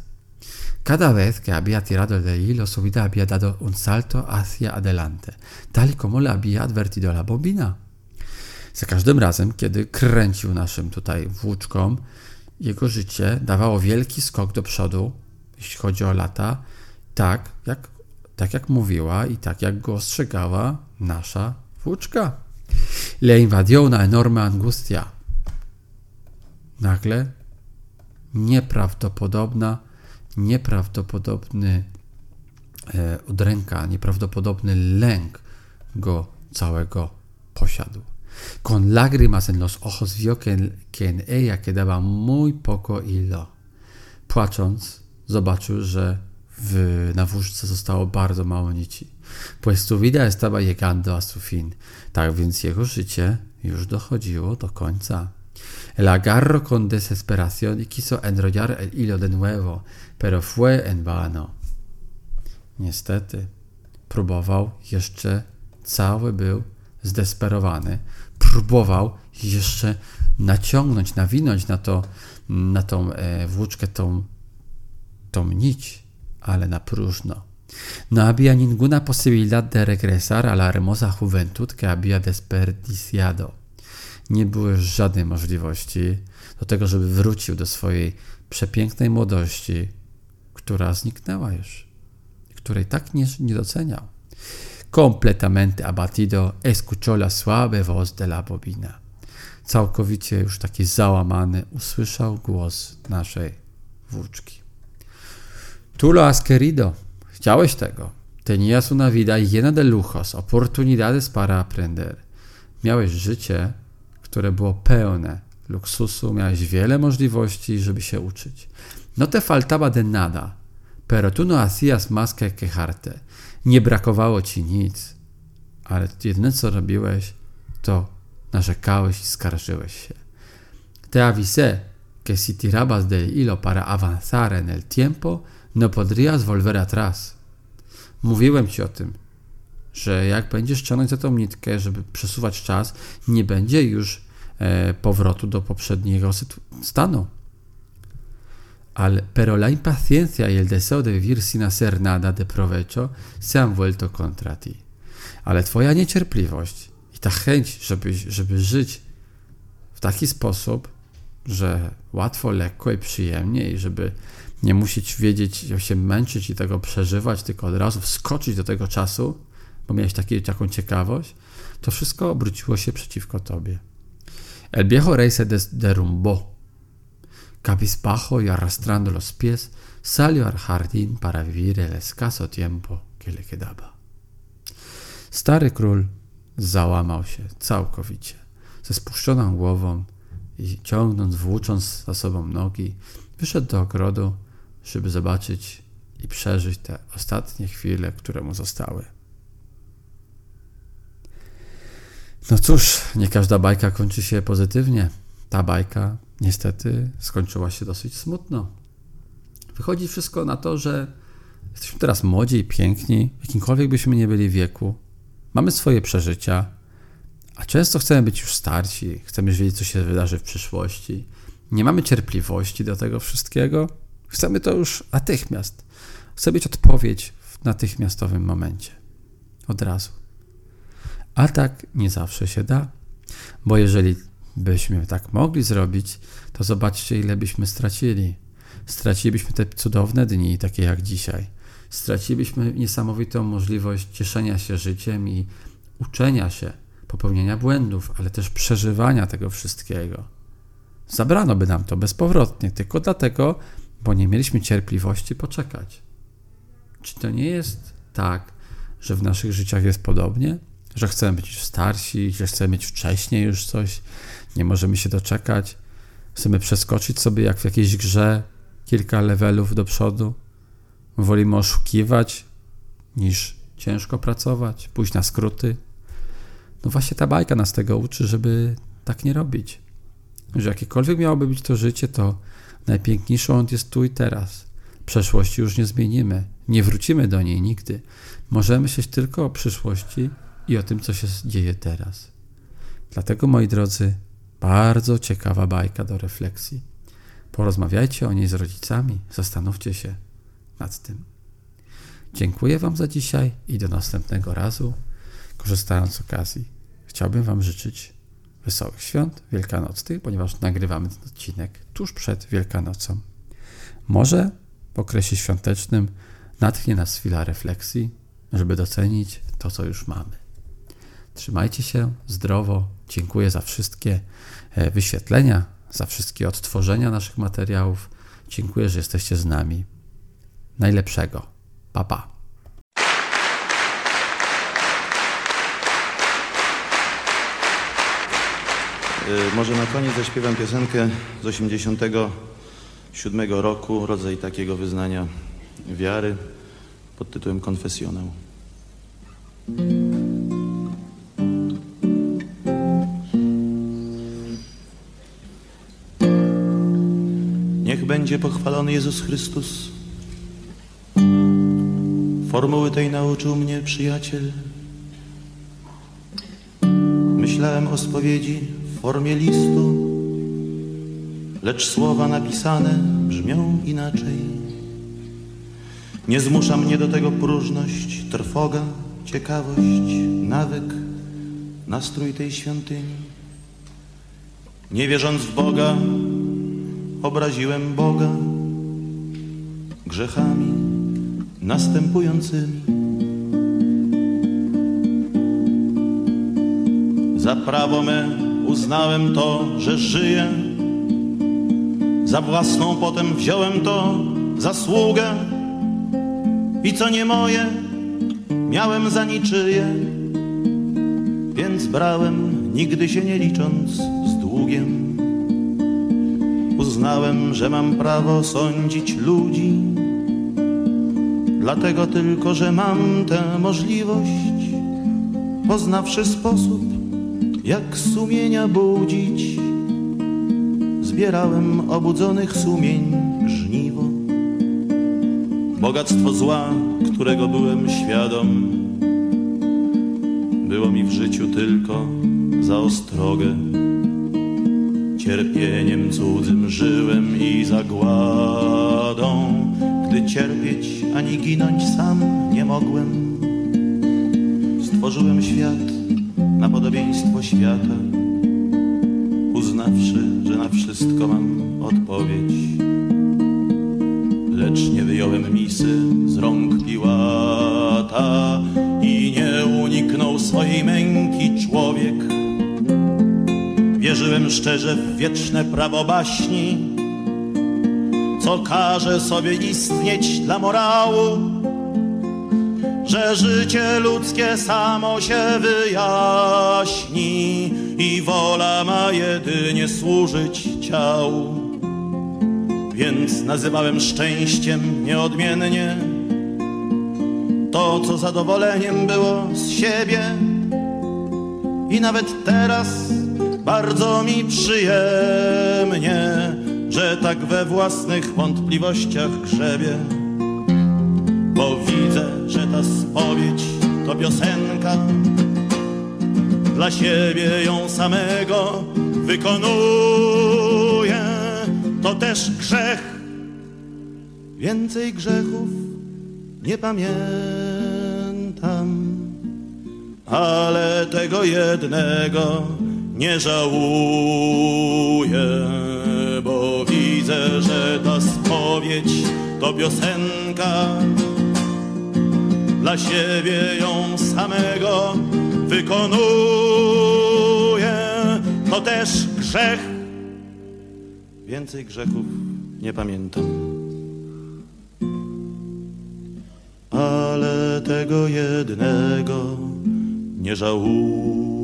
Cada vez que había tirado del hilo, su vida había dado un salto hacia adelante, tal como le había advertido la bobina. Za każdym razem, kiedy kręcił naszym tutaj włóczką, jego życie dawało wielki skok do przodu, jeśli chodzi o lata, tak jak, tak jak mówiła i tak jak go ostrzegała nasza włóczka. Le invadió una enorme angustia. Nagle nieprawdopodobna, nieprawdopodobny e, udręka, nieprawdopodobny lęk go całego posiadł. Con lágrimas en los ojos vio que, que en ella quedaba muy poco hilo. Płacząc, zobaczył, że w, na wóżce zostało bardzo mało nici. Pues su vida estaba llegando a su fin. Tak więc jego życie już dochodziło do końca. El agarro con desesperación y quiso enrollar el hilo de nuevo, pero fue en vano. Niestety, próbował jeszcze, cały był zdesperowany, próbował jeszcze naciągnąć, nawinąć na, to, na tą e, włóczkę tą, tą nić, ale na próżno. No había ninguna posibilidad de regresar a la hermosa juventud que había desperdiciado. Nie było już żadnej możliwości do tego, żeby wrócił do swojej przepięknej młodości, która zniknęła już, której tak nie, nie doceniał. Completamente abatido, escuchó la suave voz de la bobina. Całkowicie już taki załamany usłyszał głos naszej włóczki. Tú lo has querido. Chciałeś tego. Tenías una vida llena de lujos, oportunidades para aprender. Miałeś życie, które było pełne luksusu, miałeś wiele możliwości, żeby się uczyć. No te faltaba de nada, pero tú no hacías más que quejarte. Nie brakowało ci nic, ale jedyne co robiłeś, to narzekałeś i skarżyłeś się. Te avisé que si tirabas del hilo para avanzar en el tiempo, no podrías volver atrás. Mówiłem ci o tym, że jak będziesz ciągnąć za tą nitkę, żeby przesuwać czas, nie będzie już powrotu do poprzedniego stanu. Al, pero la impaciencia y el deseo de vivir sin hacer nada de provecho se han vuelto contra ti. Ale twoja niecierpliwość i ta chęć, żeby, żeby żyć w taki sposób, że łatwo, lekko i przyjemnie i żeby nie musieć wiedzieć, się męczyć i tego przeżywać, tylko od razu wskoczyć do tego czasu, bo miałeś taki, taką ciekawość, to wszystko obróciło się przeciwko tobie. El viejo rey se derrumbó. Cabizbajo y arrastrando los pies, salió al jardín para vivir el escaso tiempo que le quedaba. Stary król załamał się całkowicie, ze spuszczoną głową i ciągnąc, włócząc za sobą nogi, wyszedł do ogrodu, żeby zobaczyć, i przeżyć te ostatnie chwile, które mu zostały. No cóż, nie każda bajka kończy się pozytywnie. Ta bajka niestety skończyła się dosyć smutno. Wychodzi wszystko na to, że jesteśmy teraz młodzi i piękni, jakimkolwiek byśmy nie byli wieku. Mamy swoje przeżycia, a często chcemy być już starsi, chcemy wiedzieć, co się wydarzy w przyszłości. Nie mamy cierpliwości do tego wszystkiego. Chcemy to już natychmiast. Chcemy mieć odpowiedź w natychmiastowym momencie. Od razu. A tak nie zawsze się da, bo jeżeli byśmy tak mogli zrobić, to zobaczcie, ile byśmy stracili. Stracilibyśmy te cudowne dni, takie jak dzisiaj. Stracilibyśmy niesamowitą możliwość cieszenia się życiem i uczenia się, popełniania błędów, ale też przeżywania tego wszystkiego. Zabrano by nam to bezpowrotnie, tylko dlatego, bo nie mieliśmy cierpliwości poczekać. Czy to nie jest tak, że w naszych życiach jest podobnie? Że chcemy być już starsi, że chcemy mieć wcześniej już coś, nie możemy się doczekać, chcemy przeskoczyć sobie jak w jakiejś grze kilka levelów do przodu. Wolimy oszukiwać niż ciężko pracować, pójść na skróty. No właśnie ta bajka nas tego uczy, żeby tak nie robić. Że jakiekolwiek miałoby być to życie, to najpiękniejszą jest tu i teraz. Przeszłości już nie zmienimy, nie wrócimy do niej nigdy. Możemy myśleć tylko o przyszłości i o tym, co się dzieje teraz. Dlatego, moi drodzy, bardzo ciekawa bajka do refleksji. Porozmawiajcie o niej z rodzicami, zastanówcie się nad tym. Dziękuję Wam za dzisiaj i do następnego razu. Korzystając z okazji, chciałbym Wam życzyć wesołych świąt wielkanocnych, ponieważ nagrywamy ten odcinek tuż przed Wielkanocą. Może w okresie świątecznym natchnie nas chwila refleksji, żeby docenić to, co już mamy. Trzymajcie się zdrowo. Dziękuję za wszystkie e, wyświetlenia, za wszystkie odtworzenia naszych materiałów. Dziękuję, że jesteście z nami. Najlepszego. Pa, pa. Y, Może na koniec zaśpiewam piosenkę z 87 roku, rodzaj takiego wyznania wiary pod tytułem Konfesjonał. Będzie pochwalony Jezus Chrystus. Formuły tej nauczył mnie przyjaciel. Myślałem o spowiedzi w formie listu, lecz słowa napisane brzmią inaczej. Nie zmusza mnie do tego próżność, trwoga, ciekawość, nawyk, nastrój tej świątyni. Nie wierząc w Boga, obraziłem Boga grzechami następującymi. Za prawo me uznałem to, że żyję. Za własną potem wziąłem to zasługę. I co nie moje, miałem za niczyje. Więc brałem, nigdy się nie licząc z długiem. Uznałem, że mam prawo sądzić ludzi. Dlatego tylko, że mam tę możliwość, poznawszy sposób, jak sumienia budzić, zbierałem obudzonych sumień żniwo. Bogactwo zła, którego byłem świadom, było mi w życiu tylko za ostrogę. Cierpieniem cudzym żyłem i zagładą, gdy cierpieć ani ginąć sam nie mogłem. Stworzyłem świat na podobieństwo świata, uznawszy, że na wszystko mam odpowiedź. Lecz nie wyjąłem misy Szczerze w wieczne prawo baśni, co każe sobie istnieć dla morału, że życie ludzkie samo się wyjaśni i wola ma jedynie służyć ciału. więc nazywałem szczęściem nieodmiennie to, co zadowoleniem było z siebie. I nawet teraz bardzo mi przyjemnie, że tak we własnych wątpliwościach grzebie. Bo widzę, że ta spowiedź to piosenka, dla siebie ją samego wykonuję. To też grzech, więcej grzechów nie pamiętam, ale tego jednego nie żałuję, bo widzę, że ta spowiedź to piosenka. Dla siebie ją samego wykonuję, to też grzech. Więcej grzechów nie pamiętam. ale tego jednego nie żałuję.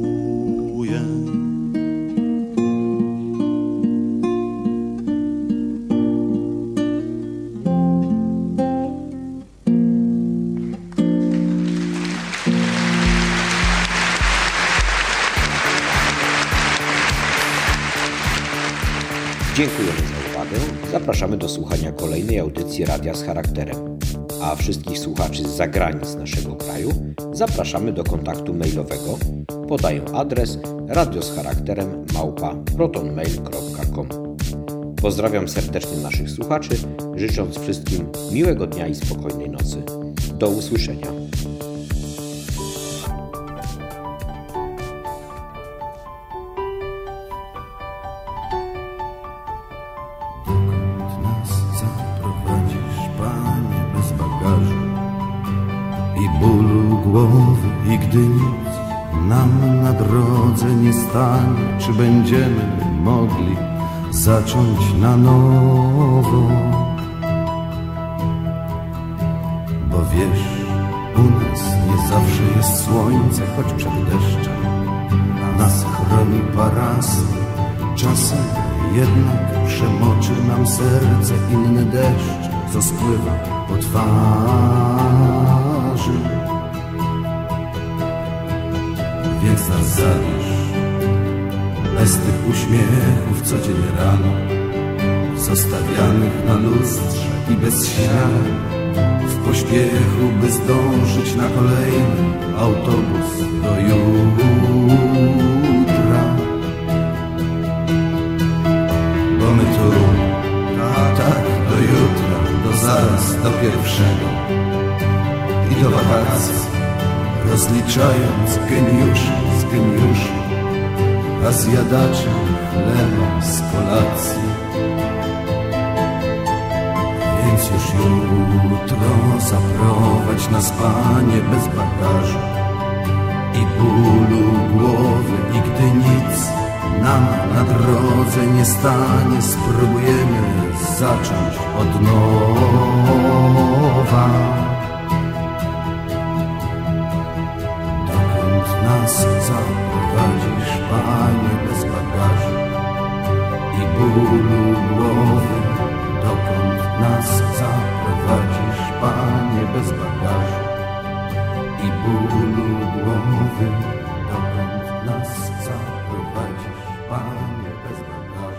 Dziękujemy za uwagę. Zapraszamy do słuchania kolejnej audycji Radia z charakterem. A wszystkich słuchaczy z zagranic naszego kraju zapraszamy do kontaktu mailowego. Podaję adres radio z charakterem małpa protonmail.com. Pozdrawiam serdecznie naszych słuchaczy, życząc wszystkim miłego dnia i spokojnej nocy. Do usłyszenia. Czy będziemy mogli zacząć na nowo? Bo wiesz, u nas nie zawsze jest słońce, choć przed deszczem nas chroni parasol. Czasem jednak przemoczy nam serce inny deszcz, co spływa po twarzy. Więc nas zabierz bez tych uśmiechów codziennie rano, zostawianych na lustrze i bez śniadania, w pośpiechu, by zdążyć na kolejny autobus do jutra. Bo my tu, tak, tak, do jutra, do zaraz, do pierwszego i do wakacji, rozliczając geniuszy z geniuszy, a zjadaczy chleba z kolacji. Więc już jutro zaprowadź nas, Panie, bez bagażu i bólu głowy, i gdy nic nam na drodze nie stanie, spróbujemy zacząć od nowa. Dokąd nas zabrał. bólu głowy, dokąd nas zaprowadzisz, Panie, bez bagażu i bólu głowy, dokąd nas zaprowadzisz, Panie, bez bagażu.